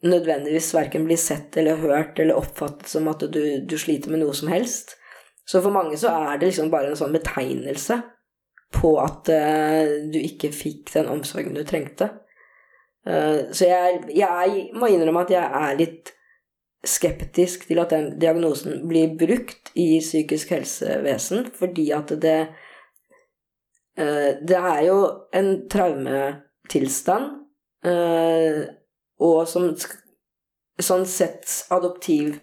nødvendigvis verken blir sett eller hørt eller oppfattet som at du, du, sliter med noe som helst. Så for mange så er det liksom bare en sånn betegnelse på at uh, du ikke fikk den omsorgen du trengte. Uh, så jeg, jeg, må innrømme at jeg er litt skeptisk til at den diagnosen blir brukt i psykisk helsevesen, fordi at det uh, Det er jo en traumetilstand og som sånn sett adoptiv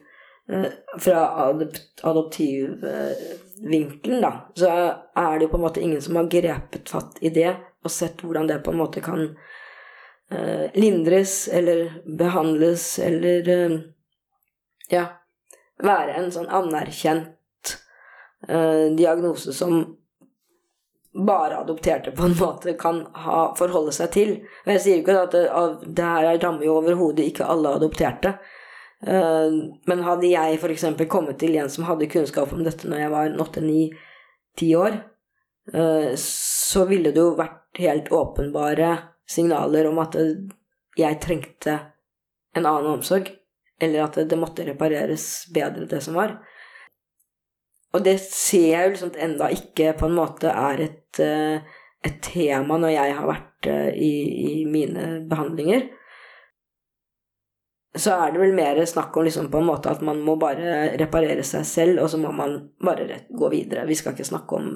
eh, Fra adoptivvinkelen, eh, da, så er det jo på en måte ingen som har grepet fatt i det og sett hvordan det på en måte kan eh, lindres eller behandles eller ja være en sånn anerkjent diagnose som bare adopterte på en måte kan ha, forholde seg til. Og jeg sier ikke at det, det her rammer jo overhodet ikke alle adopterte. Uh, men hadde jeg f.eks. kommet til en som hadde kunnskap om dette når jeg var 8-9-10 år, uh, så ville det jo vært helt åpenbare signaler om at jeg trengte en annen omsorg, eller at det måtte repareres bedre, det som var. Og det ser jeg jo liksom enda ikke på en måte er et, eh, et tema når jeg har vært eh, i, i, mine behandlinger. Så er det vel mer snakk om liksom på en måte at man må bare reparere seg selv, og så må man bare gå videre. Vi skal ikke snakke om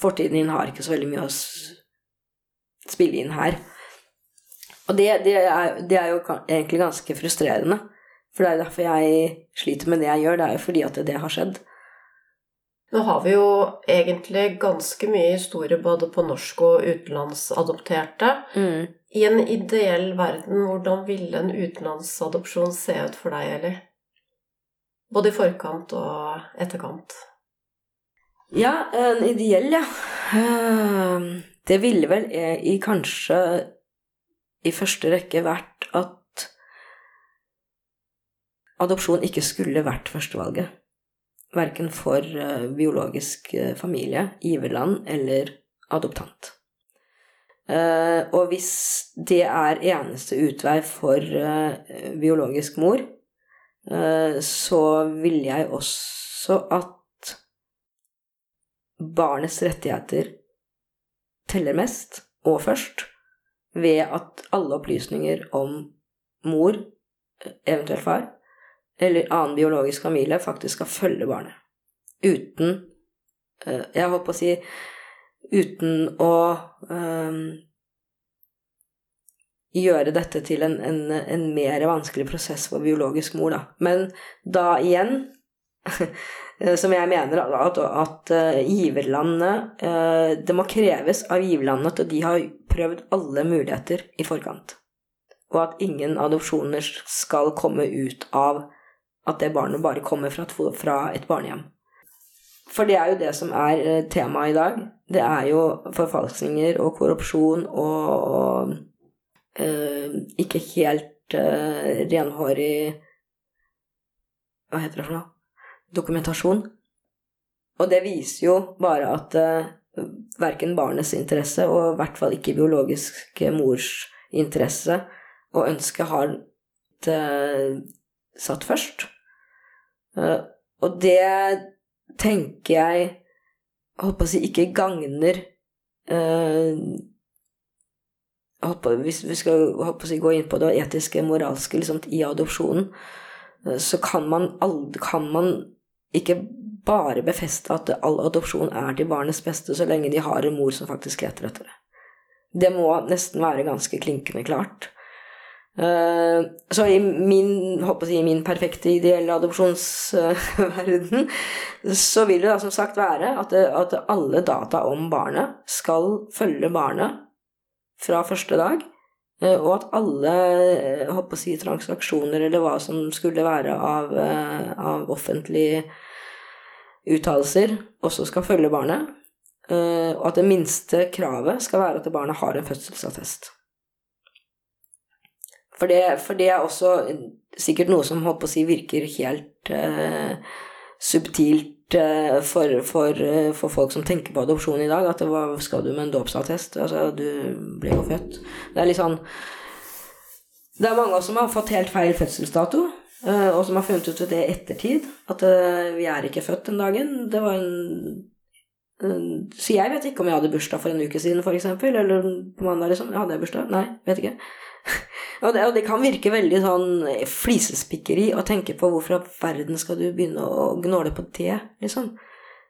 Fortiden din har ikke så veldig mye å spille inn her. Og det, det, er, det er jo egentlig ganske frustrerende. For det er derfor jeg sliter med det jeg gjør. Det er jo fordi at det har skjedd. Nå har vi jo egentlig ganske mye historie både på norsk og utenlandsadopterte. Mm. I en ideell verden, hvordan ville en utenlandsadopsjon se ut for deg, Eli? Både i forkant og etterkant. Ja, en ideell, ja. Eh, Det ville vel i kanskje i første rekke vært at adopsjon ikke skulle vært førstevalget. Verken for eh, biologisk eh, familie, giverland eller adoptant. Eh, og hvis det er eneste utvei for biologisk mor, så ville jeg også at barnets rettigheter teller mest og først ved at alle opplysninger om mor, eventuelt far, eller annen biologisk familie faktisk skal følge barnet. Uten eh, Jeg holdt på å si uten å eh, gjøre dette til en, en, en mer vanskelig prosess for biologisk mor, da. Men da igjen som jeg mener at, at giverlandet uh, Det må kreves av giverlandet at de har prøvd alle muligheter i forkant. Og at ingen adopsjoner skal komme ut av at det barnet bare kommer fra et, fra et barnehjem. For det er jo det som er uh, temaet i dag. Det er jo forfalskninger og korrupsjon og, og ikke helt renhårig Hva heter det for noe? dokumentasjon. Og det viser jo bare at øh, verken barnets interesse, og i hvert fall ikke biologisk mors interesse og ønske, har et satt først. Uh, og det tenker jeg på å si ikke gagner Hvis vi skal på å si, gå inn på det etiske, moralske liksom, i adopsjonen, så kan man, kan man ikke bare befeste at all adopsjon er til barnets beste, så lenge de har en mor som faktisk leter etter det. Det må nesten være ganske klinkende klart. Så i min, håper jeg, min perfekte, ideelle adopsjonsverden så vil det da som sagt være at, det, at alle data om barnet skal følge barnet fra første dag. Og at alle håper jeg, transaksjoner eller hva som skulle være av, av offentlige uttalelser, også skal følge barnet. Og at det minste kravet skal være at barnet har en fødselsattest. For det, for det er også sikkert noe som håper å si, virker helt uh, subtilt uh, for, for, uh, for, folk som tenker på adopsjon i dag. At hva skal du med en dåpsattest? Altså, du ble jo født. Det er litt sånn Det er mange som har fått helt feil fødselsdato. Og som har funnet ut det i ettertid. At vi er ikke født den dagen. Det var en så jeg vet ikke om jeg hadde bursdag for en uke siden, f.eks. Eller på mandag, liksom. Hadde jeg bursdag? Nei, vet ikke. Og det, og det, kan virke veldig sånn flisespikkeri å tenke på hvorfor i verden skal du begynne å gnåle på det, liksom.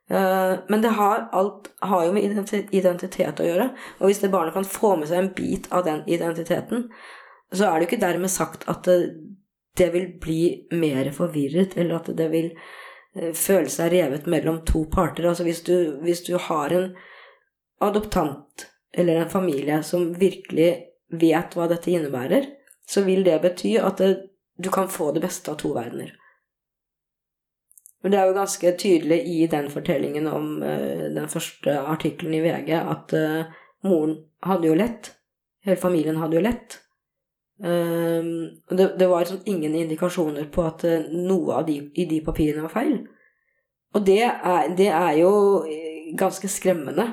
Men det har, alt har jo med identitet å gjøre. Og hvis det barnet kan få med seg en bit av den identiteten, så er det jo ikke dermed sagt at det, det vil bli mer forvirret, eller at det vil føle seg revet mellom to parter. Altså hvis du, hvis du har en adoptant eller en familie som virkelig vet hva dette innebærer, så vil det bety at det, du kan få det beste av to verdener. Men det er jo ganske tydelig i den fortellingen om uh, den første artikkelen i VG at uh, moren hadde jo lett. Hele familien hadde jo lett. Uh, det, det, var liksom ingen indikasjoner på at noe av de, i de papirene var feil. Og det er, det er jo ganske skremmende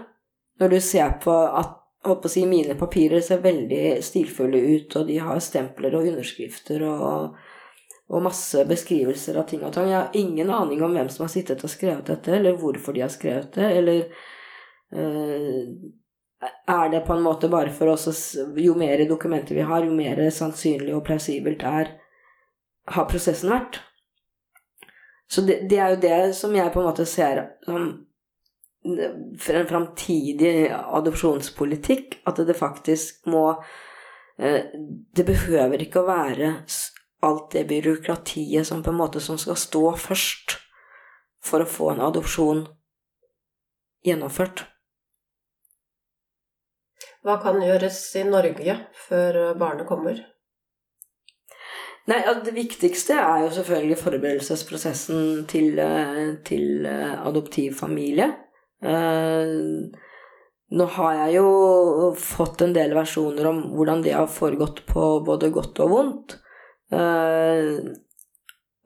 når du ser på at håper å si, mine papirer ser veldig stilfulle ut, og de har stempler og underskrifter og, og masse beskrivelser av ting og tang. Jeg har ingen aning om hvem som har sittet og skrevet dette, eller hvorfor de har skrevet det, eller øh, er det på en måte bare for oss Jo mer dokumenter vi har, jo mer sannsynlig og plausibelt er har prosessen vært. Så det, det, er jo det som jeg på en måte ser som for en framtidig adopsjonspolitikk at det faktisk må Det behøver ikke å være alt det byråkratiet som på en måte som skal stå først for å få en adopsjon gjennomført. Hva kan gjøres i Norge før barnet kommer? Nei, altså Det viktigste er jo selvfølgelig forberedelsesprosessen til, eh, til eh, adoptivfamilie. Uh, nå har jeg jo fått en del versjoner om hvordan det har foregått på både godt og vondt. Uh,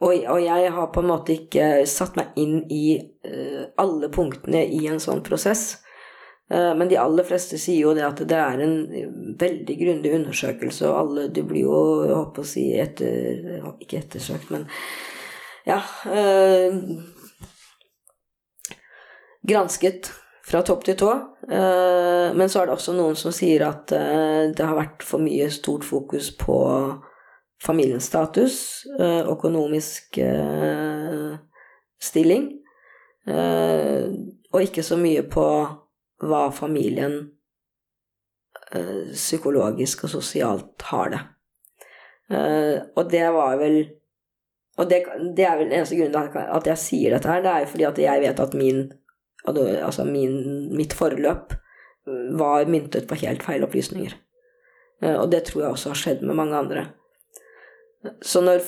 og, jeg har på en måte ikke satt meg inn i uh, alle punktene i en sånn prosess. Men de aller fleste sier jo det at det er en veldig grundig undersøkelse, og alle Du blir jo, jeg håper å si, etter, ikke ettersøkt, men ja Gransket fra topp til tå. Eh, men så er det også noen som sier at eh, det har vært for mye stort fokus på familiens status, eh, økonomisk stilling, og ikke så mye på hva familien psykologisk og sosialt har det. Og det var vel Og det, det er vel den eneste grunnen til at jeg sier dette her, det er jo fordi at jeg vet at min altså min, mitt forløp var myntet på helt feil opplysninger. Eh, og det tror jeg også har skjedd med mange andre. Så når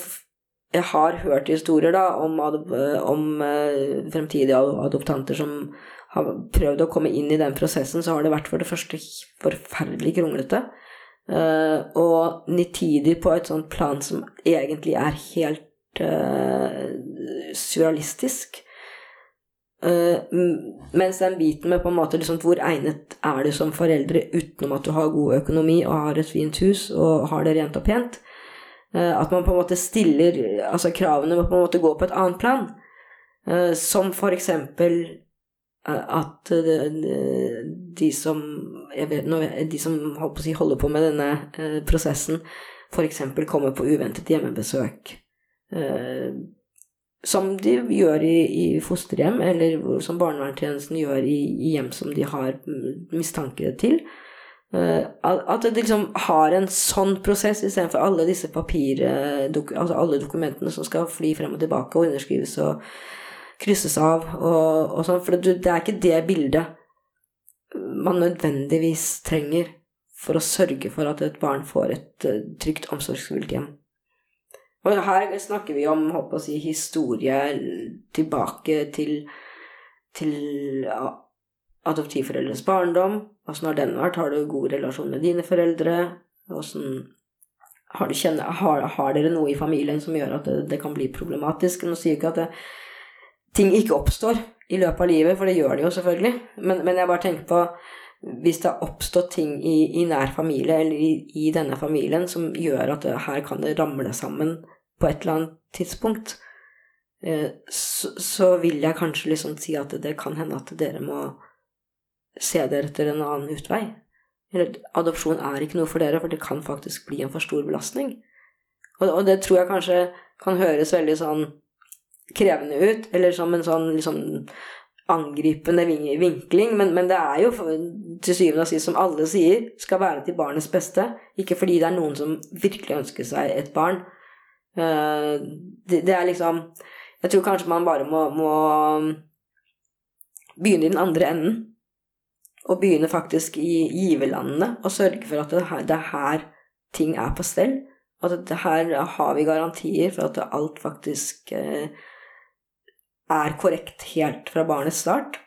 jeg har hørt historier da om, om eh, fremtidige adoptanter som har prøvd å komme inn i den prosessen, så har det vært for det første forferdelig kronglete. Eh, og nitidig på et sånt plan som egentlig er helt surrealistisk. Uh, mens den biten med på en måte liksom, hvor egnet er du som foreldre utenom at du har god økonomi og har et fint hus og har det rent og pent, uh, at man på en måte stiller Altså kravene må på en måte gå på et annet plan. Uh, som for eksempel at de som vet, de som holder på med denne prosessen, f.eks. kommer på uventet hjemmebesøk som de gjør i, i, fosterhjem, eller som barnevernstjenesten gjør i, i, hjem som de har mistanke til. Uh, at det liksom har en sånn prosess istedenfor alle disse papir... Dok, altså alle dokumentene som skal fly frem og tilbake og underskrives og krysses av og, og sånn. For det, det, er ikke det bildet man nødvendigvis trenger for å sørge for at et barn får et uh, trygt, omsorgsfullt hjem. Og her snakker vi om håper å si, historie tilbake til, til adoptivforeldres barndom. Åssen har den vært? Har du god relasjon med dine foreldre? Åssen har, har, har, dere noe i familien som gjør at det, det kan bli problematisk? Nå sier jeg ikke at det, ting ikke oppstår i løpet av livet, for det gjør det jo selvfølgelig. Men, men jeg bare tenker på hvis det har oppstått ting i, i nær familie eller i, i, denne familien som gjør at det, her kan det ramle sammen på et eller annet tidspunkt, eh, så, vil jeg kanskje liksom si at det kan hende at dere må se dere etter en annen utvei. Eller adopsjon er ikke noe for dere, for det kan faktisk bli en for stor belastning. Og, og det tror jeg kanskje kan høres veldig sånn krevende ut, eller som en sånn liksom angripende vinkling, men, men, det er jo til syvende og sist, som alle sier, skal være til barnets beste. Ikke fordi det er noen som virkelig ønsker seg et barn. Eh, det, det er liksom Jeg tror kanskje man bare må, må begynne i den andre enden. Og begynne faktisk i giverlandene og sørge for at det, her, det er her ting er på stell. At det her har vi garantier for at alt faktisk eh, er korrekt helt fra barnets start.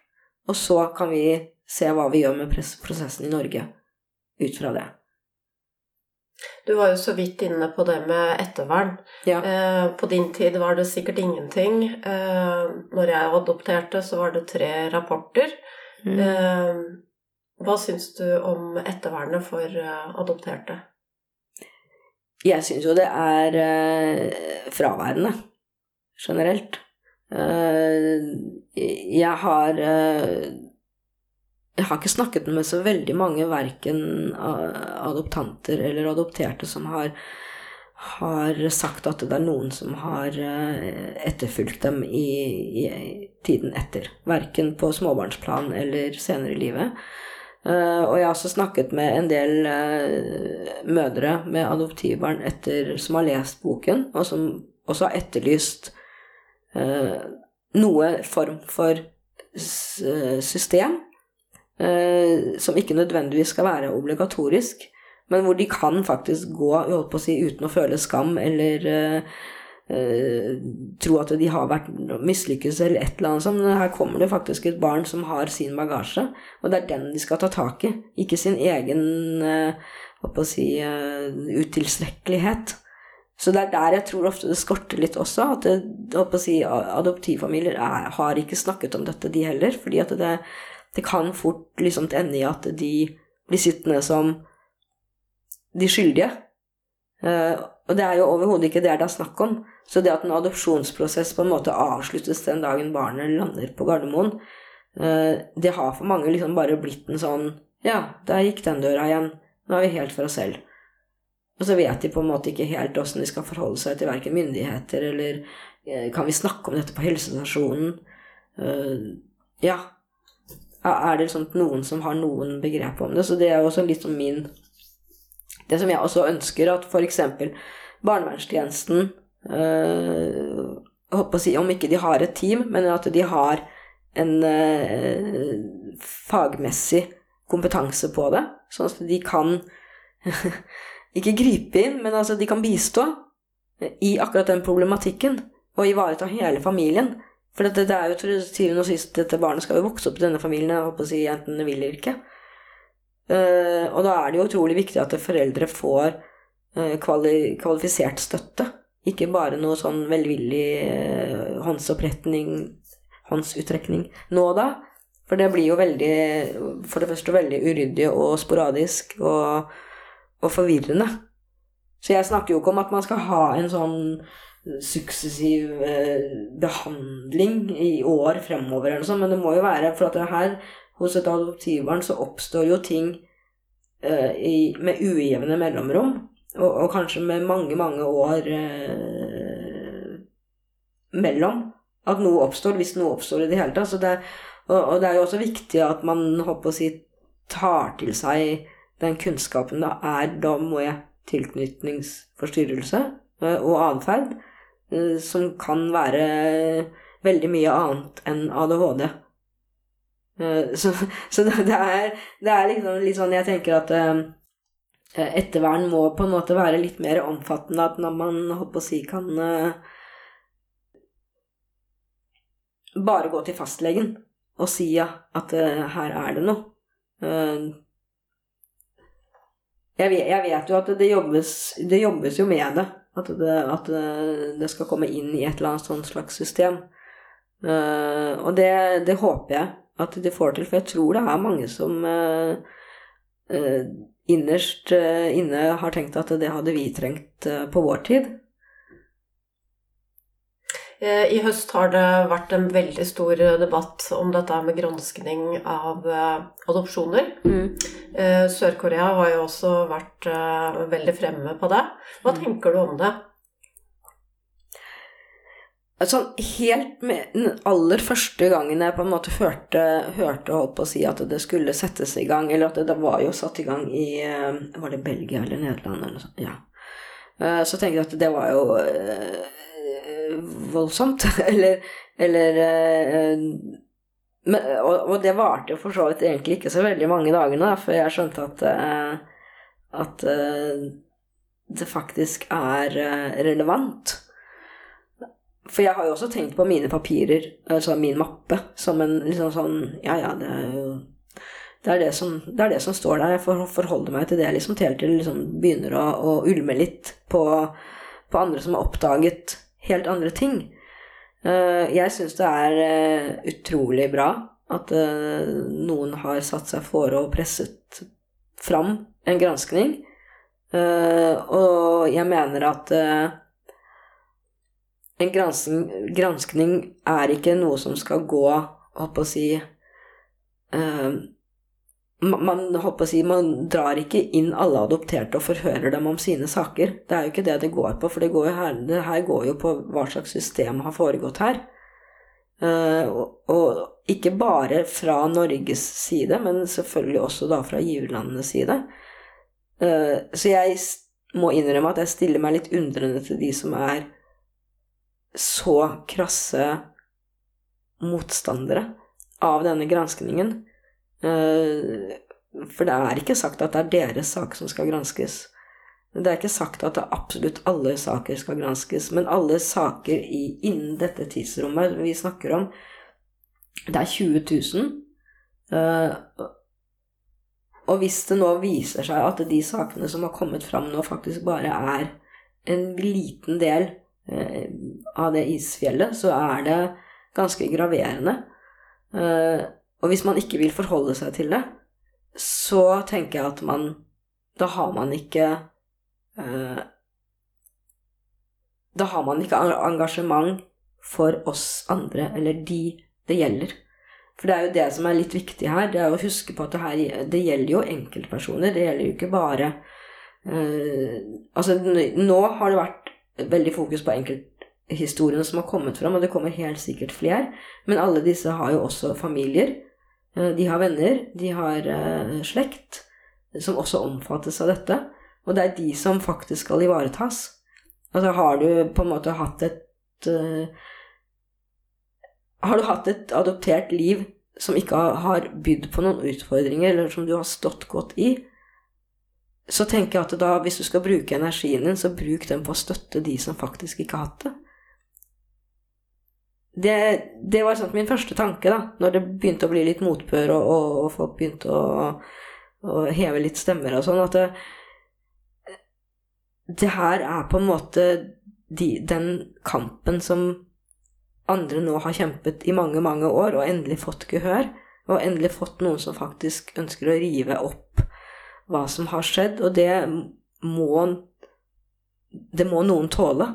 Og så kan vi se hva vi gjør med prosessen i Norge ut fra det. Du var jo så vidt inne på det med ettervern. Ja. Eh, på din tid var det sikkert ingenting. Eh, når jeg adopterte, så var det tre rapporter. Mm. Eh, hva syns du om ettervernet for adopterte? Jeg syns jo det er fraværende generelt. Jeg har jeg har ikke snakket med så veldig mange, verken adoptanter eller adopterte, som har, har, sagt at det er noen som har eh, etterfulgt dem i, i tiden etter. Verken på småbarnsplan eller senere i livet. Uh, og jeg har også snakket med en del uh, mødre med adoptivbarn etter, som har lest boken, og som også har etterlyst noe form for system som ikke nødvendigvis skal være obligatorisk, men hvor de kan faktisk gå å si, uten å føle skam eller Uh, tro at de har vært mislykkes eller et eller annet sånt. Men her kommer det faktisk et barn som har sin bagasje, og det er den de skal ta tak i. Ikke sin egen uh, si, uh, utilstrekkelighet. Så det er der jeg tror ofte det skorter litt også. At det, si, adoptivfamilier er, har ikke snakket om dette, de heller. fordi at det, det kan fort liksom ende i at de blir sittende som de skyldige. og det er jo overhodet ikke det det er snakk om. Så det at en adopsjonsprosess på en måte avsluttes den dagen barnet lander på Gardermoen, eh, det har for mange liksom bare blitt en sånn Ja, der gikk den døra igjen. Nå er vi helt for oss selv. Og så vet de på en måte ikke helt åssen de skal forholde seg til verken myndigheter eller eh, Kan vi snakke om dette på helsestasjonen? Eh, ja. Er det sånn noen som har noen begrep om det? Så det er også litt sånn min Det som jeg også ønsker, at f.eks. barnevernstjenesten Uh, håper å si, Om ikke de har et team, men at de har en øh, fagmessig kompetanse på det. Sånn at de kan ikke gripe inn, men altså de kan bistå i akkurat den problematikken. Og ivareta hele familien. For det, det er jo til syvende og sist dette barnet skal jo vokse opp i denne familien, jeg håper å si, enten det vil eller ikke. Uh, og da er det jo utrolig viktig at foreldre får kvali kvalifisert støtte ikke bare noe sånn velvillig uh, håndsoppretning, håndsuttrekning nå da. For det blir jo veldig For det første veldig uryddig og sporadisk og, og forvirrende. Så jeg snakker jo ikke om at man skal ha en sånn suksessiv eh, behandling i år fremover eller noe sånt, men det må jo være For at det her hos et adoptivbarn så oppstår jo ting eh, i, med ujevne mellomrom. Og, og, kanskje med mange, mange år eh, mellom at noe oppstår, hvis noe oppstår i det hele tatt. Det, og, og, det er jo også viktig at man håper å si, tar til seg den kunnskapen det er. Da må jeg tilknytningsforstyrrelse eh, og atferd, som kan være veldig mye annet enn ADHD. Eh, så, så det, er, det, er, liksom litt sånn jeg tenker at eh, Eh, ettervern må på en måte være litt mer omfattende, at når man håper å si kan bare gå til fastlegen og si ja, at her er det noe. Jeg, vet, jeg, vet, jo at det jobbes, det jobbes jo med det. At, det. at det, skal komme inn i et eller annet slags system. og det, det, håper jeg at de får til, for jeg tror det er mange som innerst eh, inne har tenkt at det hadde vi trengt på vår tid. Eh, I høst har det vært en veldig stor debatt om dette med granskning av adopsjoner. Mm. Sør-Korea har jo også vært veldig fremme på det. Hva mm. tenker du om det? Sånn helt med den aller første gangen jeg på en måte hørte, hørte holdt på å si at det skulle settes i gang, eller at det, det var jo satt i gang i eh, Var det Belgia eller Nederland eller noe sånt? Ja. Eh, så tenkte jeg at det var jo voldsomt. eller, eller øh, men, og, og, det varte jo for så vidt egentlig ikke så veldig mange dagene, før jeg skjønte at, øh, at det faktisk er relevant. For jeg har jo også tenkt på mine papirer, altså min mappe, som en liksom sånn Ja, ja, det er jo det er det, som, det er det som står der. Jeg forholder meg til det liksom, helt til det liksom begynner å, å, ulme litt på, på, andre som har oppdaget helt andre ting. Uh, jeg syns det er uh, utrolig bra at uh, noen har satt seg fore og presset fram en granskning. og jeg mener at en granskning, er ikke noe som skal gå Holdt å si man, si, man drar ikke inn alle adopterte og forhører dem om sine saker. Det er jo ikke det det går på, for det, går her, det her går jo på hva slags system har foregått her. Uh, og, og, ikke bare fra Norges side, men selvfølgelig også da fra giverlandenes side. Uh, så jeg må innrømme at jeg stiller meg litt undrende til de som er så krasse motstandere av denne granskningen. Eh, for det er ikke sagt at det er deres sak som skal granskes. Det er ikke sagt at absolutt alle saker skal granskes, men alle saker i, innen dette tidsrommet vi snakker om, det er 20 000. Uh, og hvis det nå viser seg at de sakene som har kommet fram nå, faktisk bare er en liten del uh, av det isfjellet, så er det ganske graverende. Og hvis man ikke vil forholde seg til det, så tenker jeg at man Da har man ikke eh, Da har man ikke engasjement for oss andre, eller de det gjelder. For det er jo det som er litt viktig her. Det er å huske på at det her det gjelder jo enkeltpersoner. Det gjelder jo ikke bare eh, Altså, nå har det vært veldig fokus på enkelthistoriene som har kommet fram, og det kommer helt sikkert flere. Men alle disse har jo også familier. Uh, de har venner. De har uh, slekt som også omfattes av dette. Og det er de som faktisk skal ivaretas. Altså har du på en måte hatt et har du hatt et adoptert liv som ikke har bydd på noen utfordringer, eller som du har stått godt i, så tenker jeg at da, hvis du skal bruke energien din, så bruk den på å støtte de som faktisk ikke har hatt det. Det, det var sånn min første tanke da når det begynte å bli litt motbør, og, og, og folk begynte å, å, heve litt stemmer og sånn, at det, det her er på en måte de, den kampen som andre nå har kjempet i mange, mange år og endelig fått gehør. Og endelig fått noen som faktisk ønsker å rive opp hva som har skjedd. Og det må Det må noen tåle.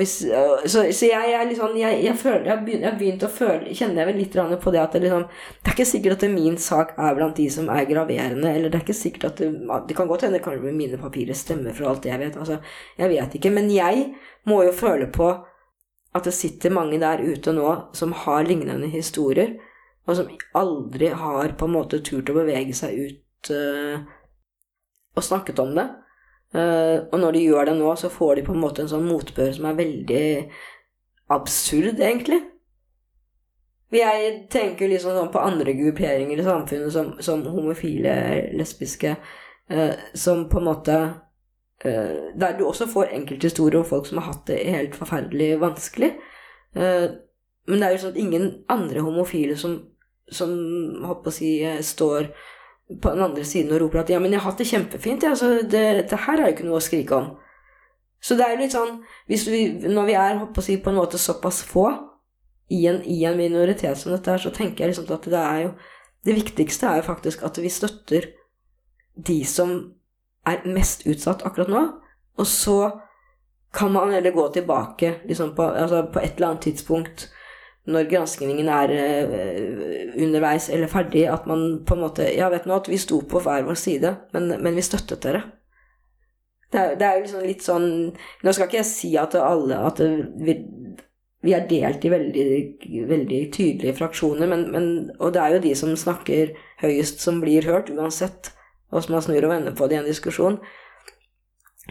Hvis, så, så, jeg, jeg, liksom, jeg, jeg, føler, jeg, begynner, jeg begynt å føle Kjenner jeg vel litt på det at det, liksom, det er ikke sikkert at min sak er blant de som er graverende, eller det er ikke sikkert at det, det kan godt hende kanskje mine papirer stemmer for alt jeg vet. Altså, jeg vet ikke. Men jeg må jo føle på at det sitter mange der ute nå som har lignende historier, og som aldri har på en måte turt å bevege seg ut uh, og snakket om det. Uh, og når de gjør det nå, så får de på en måte en sånn motbør som er veldig absurd, egentlig. Jeg tenker liksom sånn på andre grupperinger i samfunnet som, som homofile, lesbiske, uh, som på en måte Uh, der du også får enkelthistorier om folk som har hatt det helt forferdelig vanskelig. Men det er jo sånn at ingen andre homofile som, som håper å si, eh, står på den andre siden og roper at 'ja, men jeg har hatt det kjempefint', ja, det, det, her er jo ikke noe å skrike om. Så det er jo litt sånn vi, Når vi er håper å si, på en måte såpass få i en, i en minoritet som dette her, så tenker jeg liksom at det er jo Det viktigste er jo faktisk at vi støtter de som er mest utsatt akkurat nå. Og så kan man heller gå tilbake liksom på, altså på, et eller annet tidspunkt når granskningen er uh, underveis eller ferdig, at man på en måte Ja, vet du at vi sto på hver vår side, men, men vi støttet dere. Det er, jo liksom litt sånn Nå skal ikke jeg si at alle At vi, vi, er delt i veldig, veldig tydelige fraksjoner, men, men, og det er jo de som snakker høyest, som blir hørt, uansett hvordan man snur og vender på det i en diskusjon.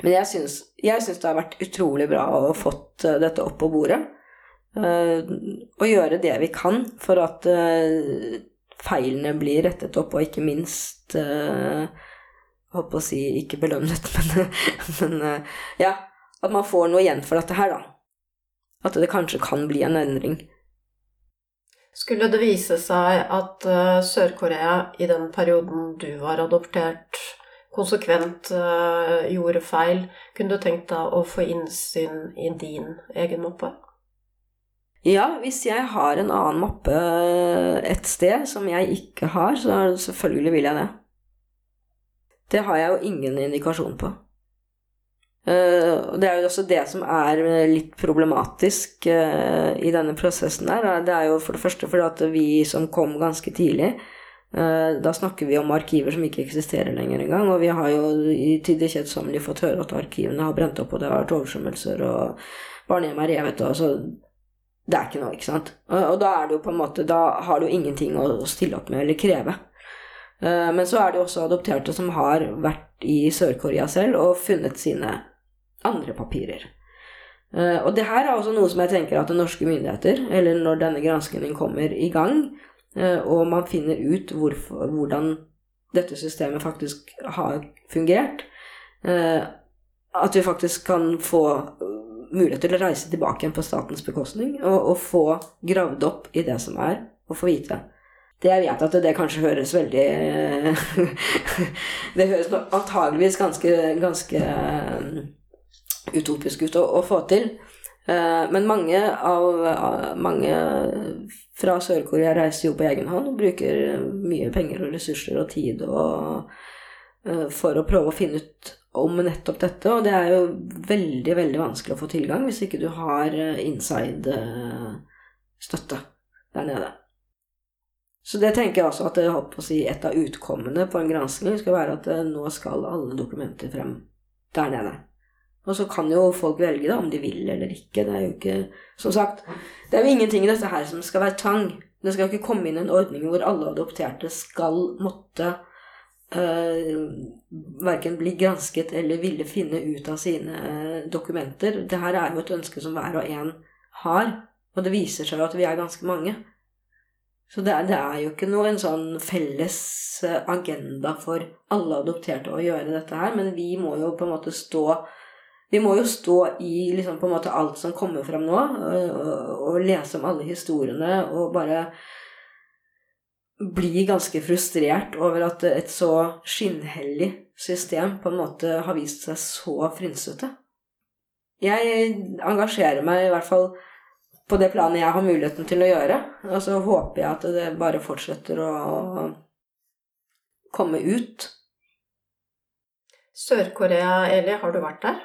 Men jeg syns, jeg syns det har vært utrolig bra å ha fått uh, dette opp på bordet. Uh, og gjøre det vi kan for at uh, feilene blir rettet opp, og ikke minst uh, Håper å si ikke belønnet, men, men ja, at man får noe igjen for dette her, da. At det kanskje kan bli en endring. Skulle det vise seg at uh, Sør-Korea i den perioden du var adoptert, konsekvent uh, gjorde feil, kunne du tenkt deg å få innsyn i din egen mappe? Ja, hvis jeg har en annen mappe et sted som jeg ikke har, så selvfølgelig vil jeg det. Det har jeg jo ingen indikasjon på. Uh, det er jo også det som er eh, litt problematisk i denne prosessen der. Det er jo for det første fordi at vi som kom ganske tidlig Da snakker vi om arkiver som ikke eksisterer lenger engang. Og vi har jo i tid det kjedsommelige fått høre at arkivene har brent opp, og det har vært oversvømmelser, og barnehjem er revet, og så det er ikke noe, ikke sant. Og, og, da er det jo på en måte Da har du ingenting å, å stille opp med eller kreve. Uh, men så er det jo også adopterte som har vært i Sør-Korea selv og funnet sine andre papirer. Uh, og det her er også noe som jeg tenker at norske myndigheter, eller når denne granskningen kommer i gang, uh, og man finner ut hvorfor, hvordan dette systemet faktisk har fungert, at vi faktisk kan få mulighet til å reise tilbake igjen på statens bekostning og, og få gravd opp i det som er, og få vite. Det jeg vet at det kanskje høres veldig Det høres antageligvis ganske, ganske eh, utopisk ut å, å få til. Eh, men mange, av, mange fra Sør-Korea reiser jo på egen hånd og bruker mye penger og ressurser og tid og, eh, for å prøve å finne ut om nettopp dette, og det er jo veldig, veldig vanskelig å få tilgang hvis ikke du har eh, inside-støtte eh, der nede. Så det tenker jeg også at jeg håper å si, et av utkommene på en gransking skal være at eh, nå skal alle dokumenter frem der nede. Og så kan jo folk velge da, om de vil eller ikke. Det er jo ikke Som sagt, det er jo ingenting i dette her som skal være tvang. Det skal ikke komme inn en ordning hvor alle adopterte skal måtte verken bli gransket eller ville finne ut av sine uh, dokumenter. Det her er jo et ønske som hver og en har, og det viser seg jo at vi er ganske mange. Så det er, det er, jo ikke noe en sånn felles eh, agenda for alle adopterte å gjøre dette her, men vi må jo på en måte stå vi må jo stå i liksom på en måte alt som kommer fram nå, og, og, og lese om alle historiene og bare blir ganske frustrert over at et så skinnhellig system på en måte har vist seg så frynsete. Jeg engasjerer meg i hvert fall på det planet jeg har muligheten til å gjøre. Og så håper jeg at det bare fortsetter å komme ut. Sør-Korea, Eli, har du vært der?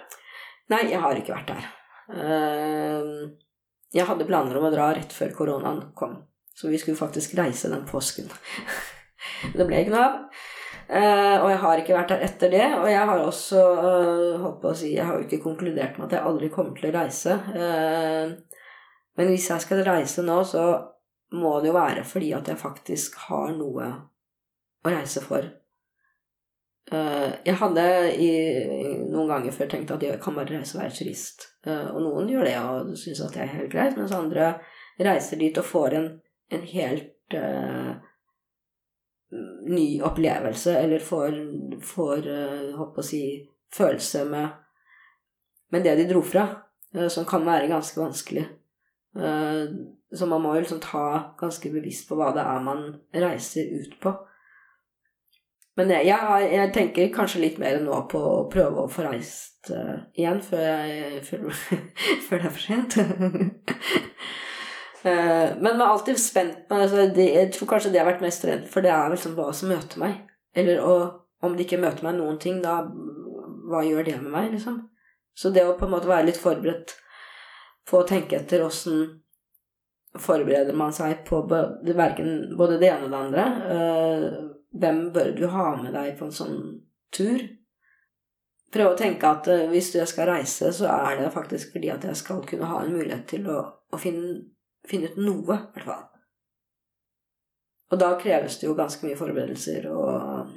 Nei, jeg har ikke vært der. Ehm, jeg hadde planer om å dra rett før koronaen kom. Så vi skulle faktisk reise den påsken. det ble ikke noe av. Uh, og jeg har ikke vært der etter det. Og jeg har også uh, å si, Jeg har jo ikke konkludert med at jeg aldri kommer til å reise. Uh, men hvis jeg skal reise nå, så må det jo være fordi at jeg faktisk har noe å reise for. jeg hadde i, noen ganger før tenkt at jeg kan bare reise og være turist. og noen gjør det og syns at det er helt greit, mens andre reiser dit og får en en helt uh, ny opplevelse, eller får, får uh, håper å si, følelse med, med det de dro fra, uh, som kan være ganske vanskelig. Uh, så man må jo liksom ta ganske bevisst på hva det er man reiser ut på. Men jeg, jeg, jeg tenker kanskje litt mer nå på å prøve å få reist igjen før, jeg, før, før det er for sent. Eh, men man er alltid spent på altså, Jeg tror kanskje det jeg har vært mest redd for, det er liksom hva som møter meg. Eller og, om det ikke møter meg noen ting, da Hva gjør det med meg, liksom? Så det å på en måte være litt forberedt på å tenke etter åssen forbereder man seg på verken både det ene og det andre. Eh, hvem bør du ha med deg på en sånn tur? Prøve å tenke at eh, hvis jeg skal reise, så er det faktisk fordi at jeg skal kunne ha en mulighet til å, å finne finne ut noe, i hvert fall. Og da kreves det jo ganske mye forberedelser og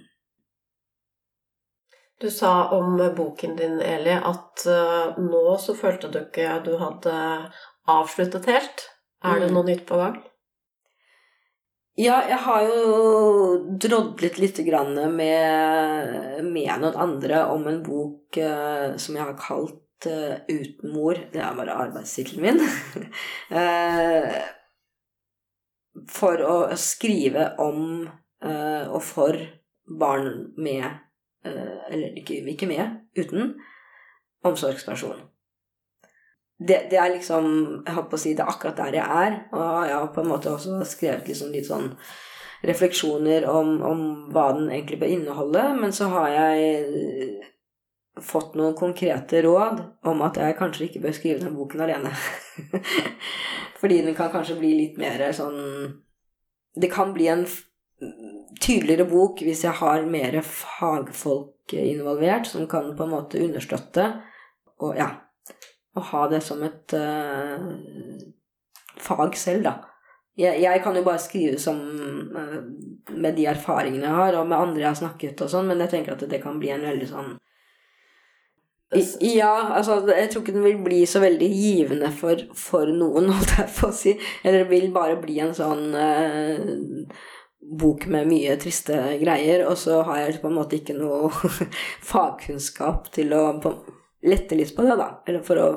Du sa om boken din, Eli, at uh, nå så følte du ikke at du hadde avsluttet helt. Er det mm. noe nytt på gang? Ja, jeg har jo drodlet litt med, med noen andre om en bok uh, som jeg har kalt uten mor. Det er bare arbeidstittelen min. uh, for å skrive om uh, og for barn med Eller ikke, ikke, med, uten omsorgsperson. Det, det, er liksom Jeg holdt på å si det er akkurat der jeg er. Og jeg har på en måte også skrevet liksom litt sånn refleksjoner om, om hva den egentlig bør inneholde. Men så har jeg fått noen konkrete råd om at jeg kanskje ikke bør skrive den boken alene. Fordi den kan kanskje bli litt mer sånn Det kan bli en tydeligere bok hvis jeg har mer fagfolk involvert, som kan på en måte understøtte og ja, og ha det som et uh, fag selv, da. Jeg, jeg kan jo bare skrive som uh, med de erfaringene jeg har, og med andre jeg har snakket og sånn, men jeg tenker at det kan bli en veldig sånn Ja, altså jeg tror ikke den vil bli så veldig givende for, for noen, holdt jeg på å si. Eller det vil bare bli en sånn eh, bok med mye triste greier, og så har jeg på en måte ikke noe fagkunnskap til å på, lette litt på det, da. Eller for å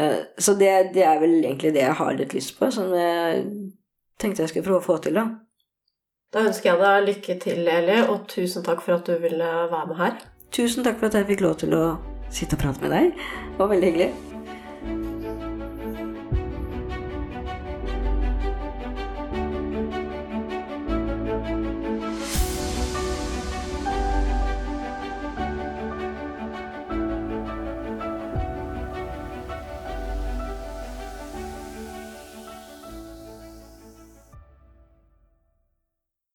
eh, Så det, det er vel egentlig det jeg har litt lyst på, som jeg tenkte jeg skulle prøve å få til, da. Da ønsker jeg deg lykke til, Eli, og tusen takk for at du ville være med her. Tusen takk for at jeg fikk lov til å sitte og prate med deg. Det var veldig hyggelig.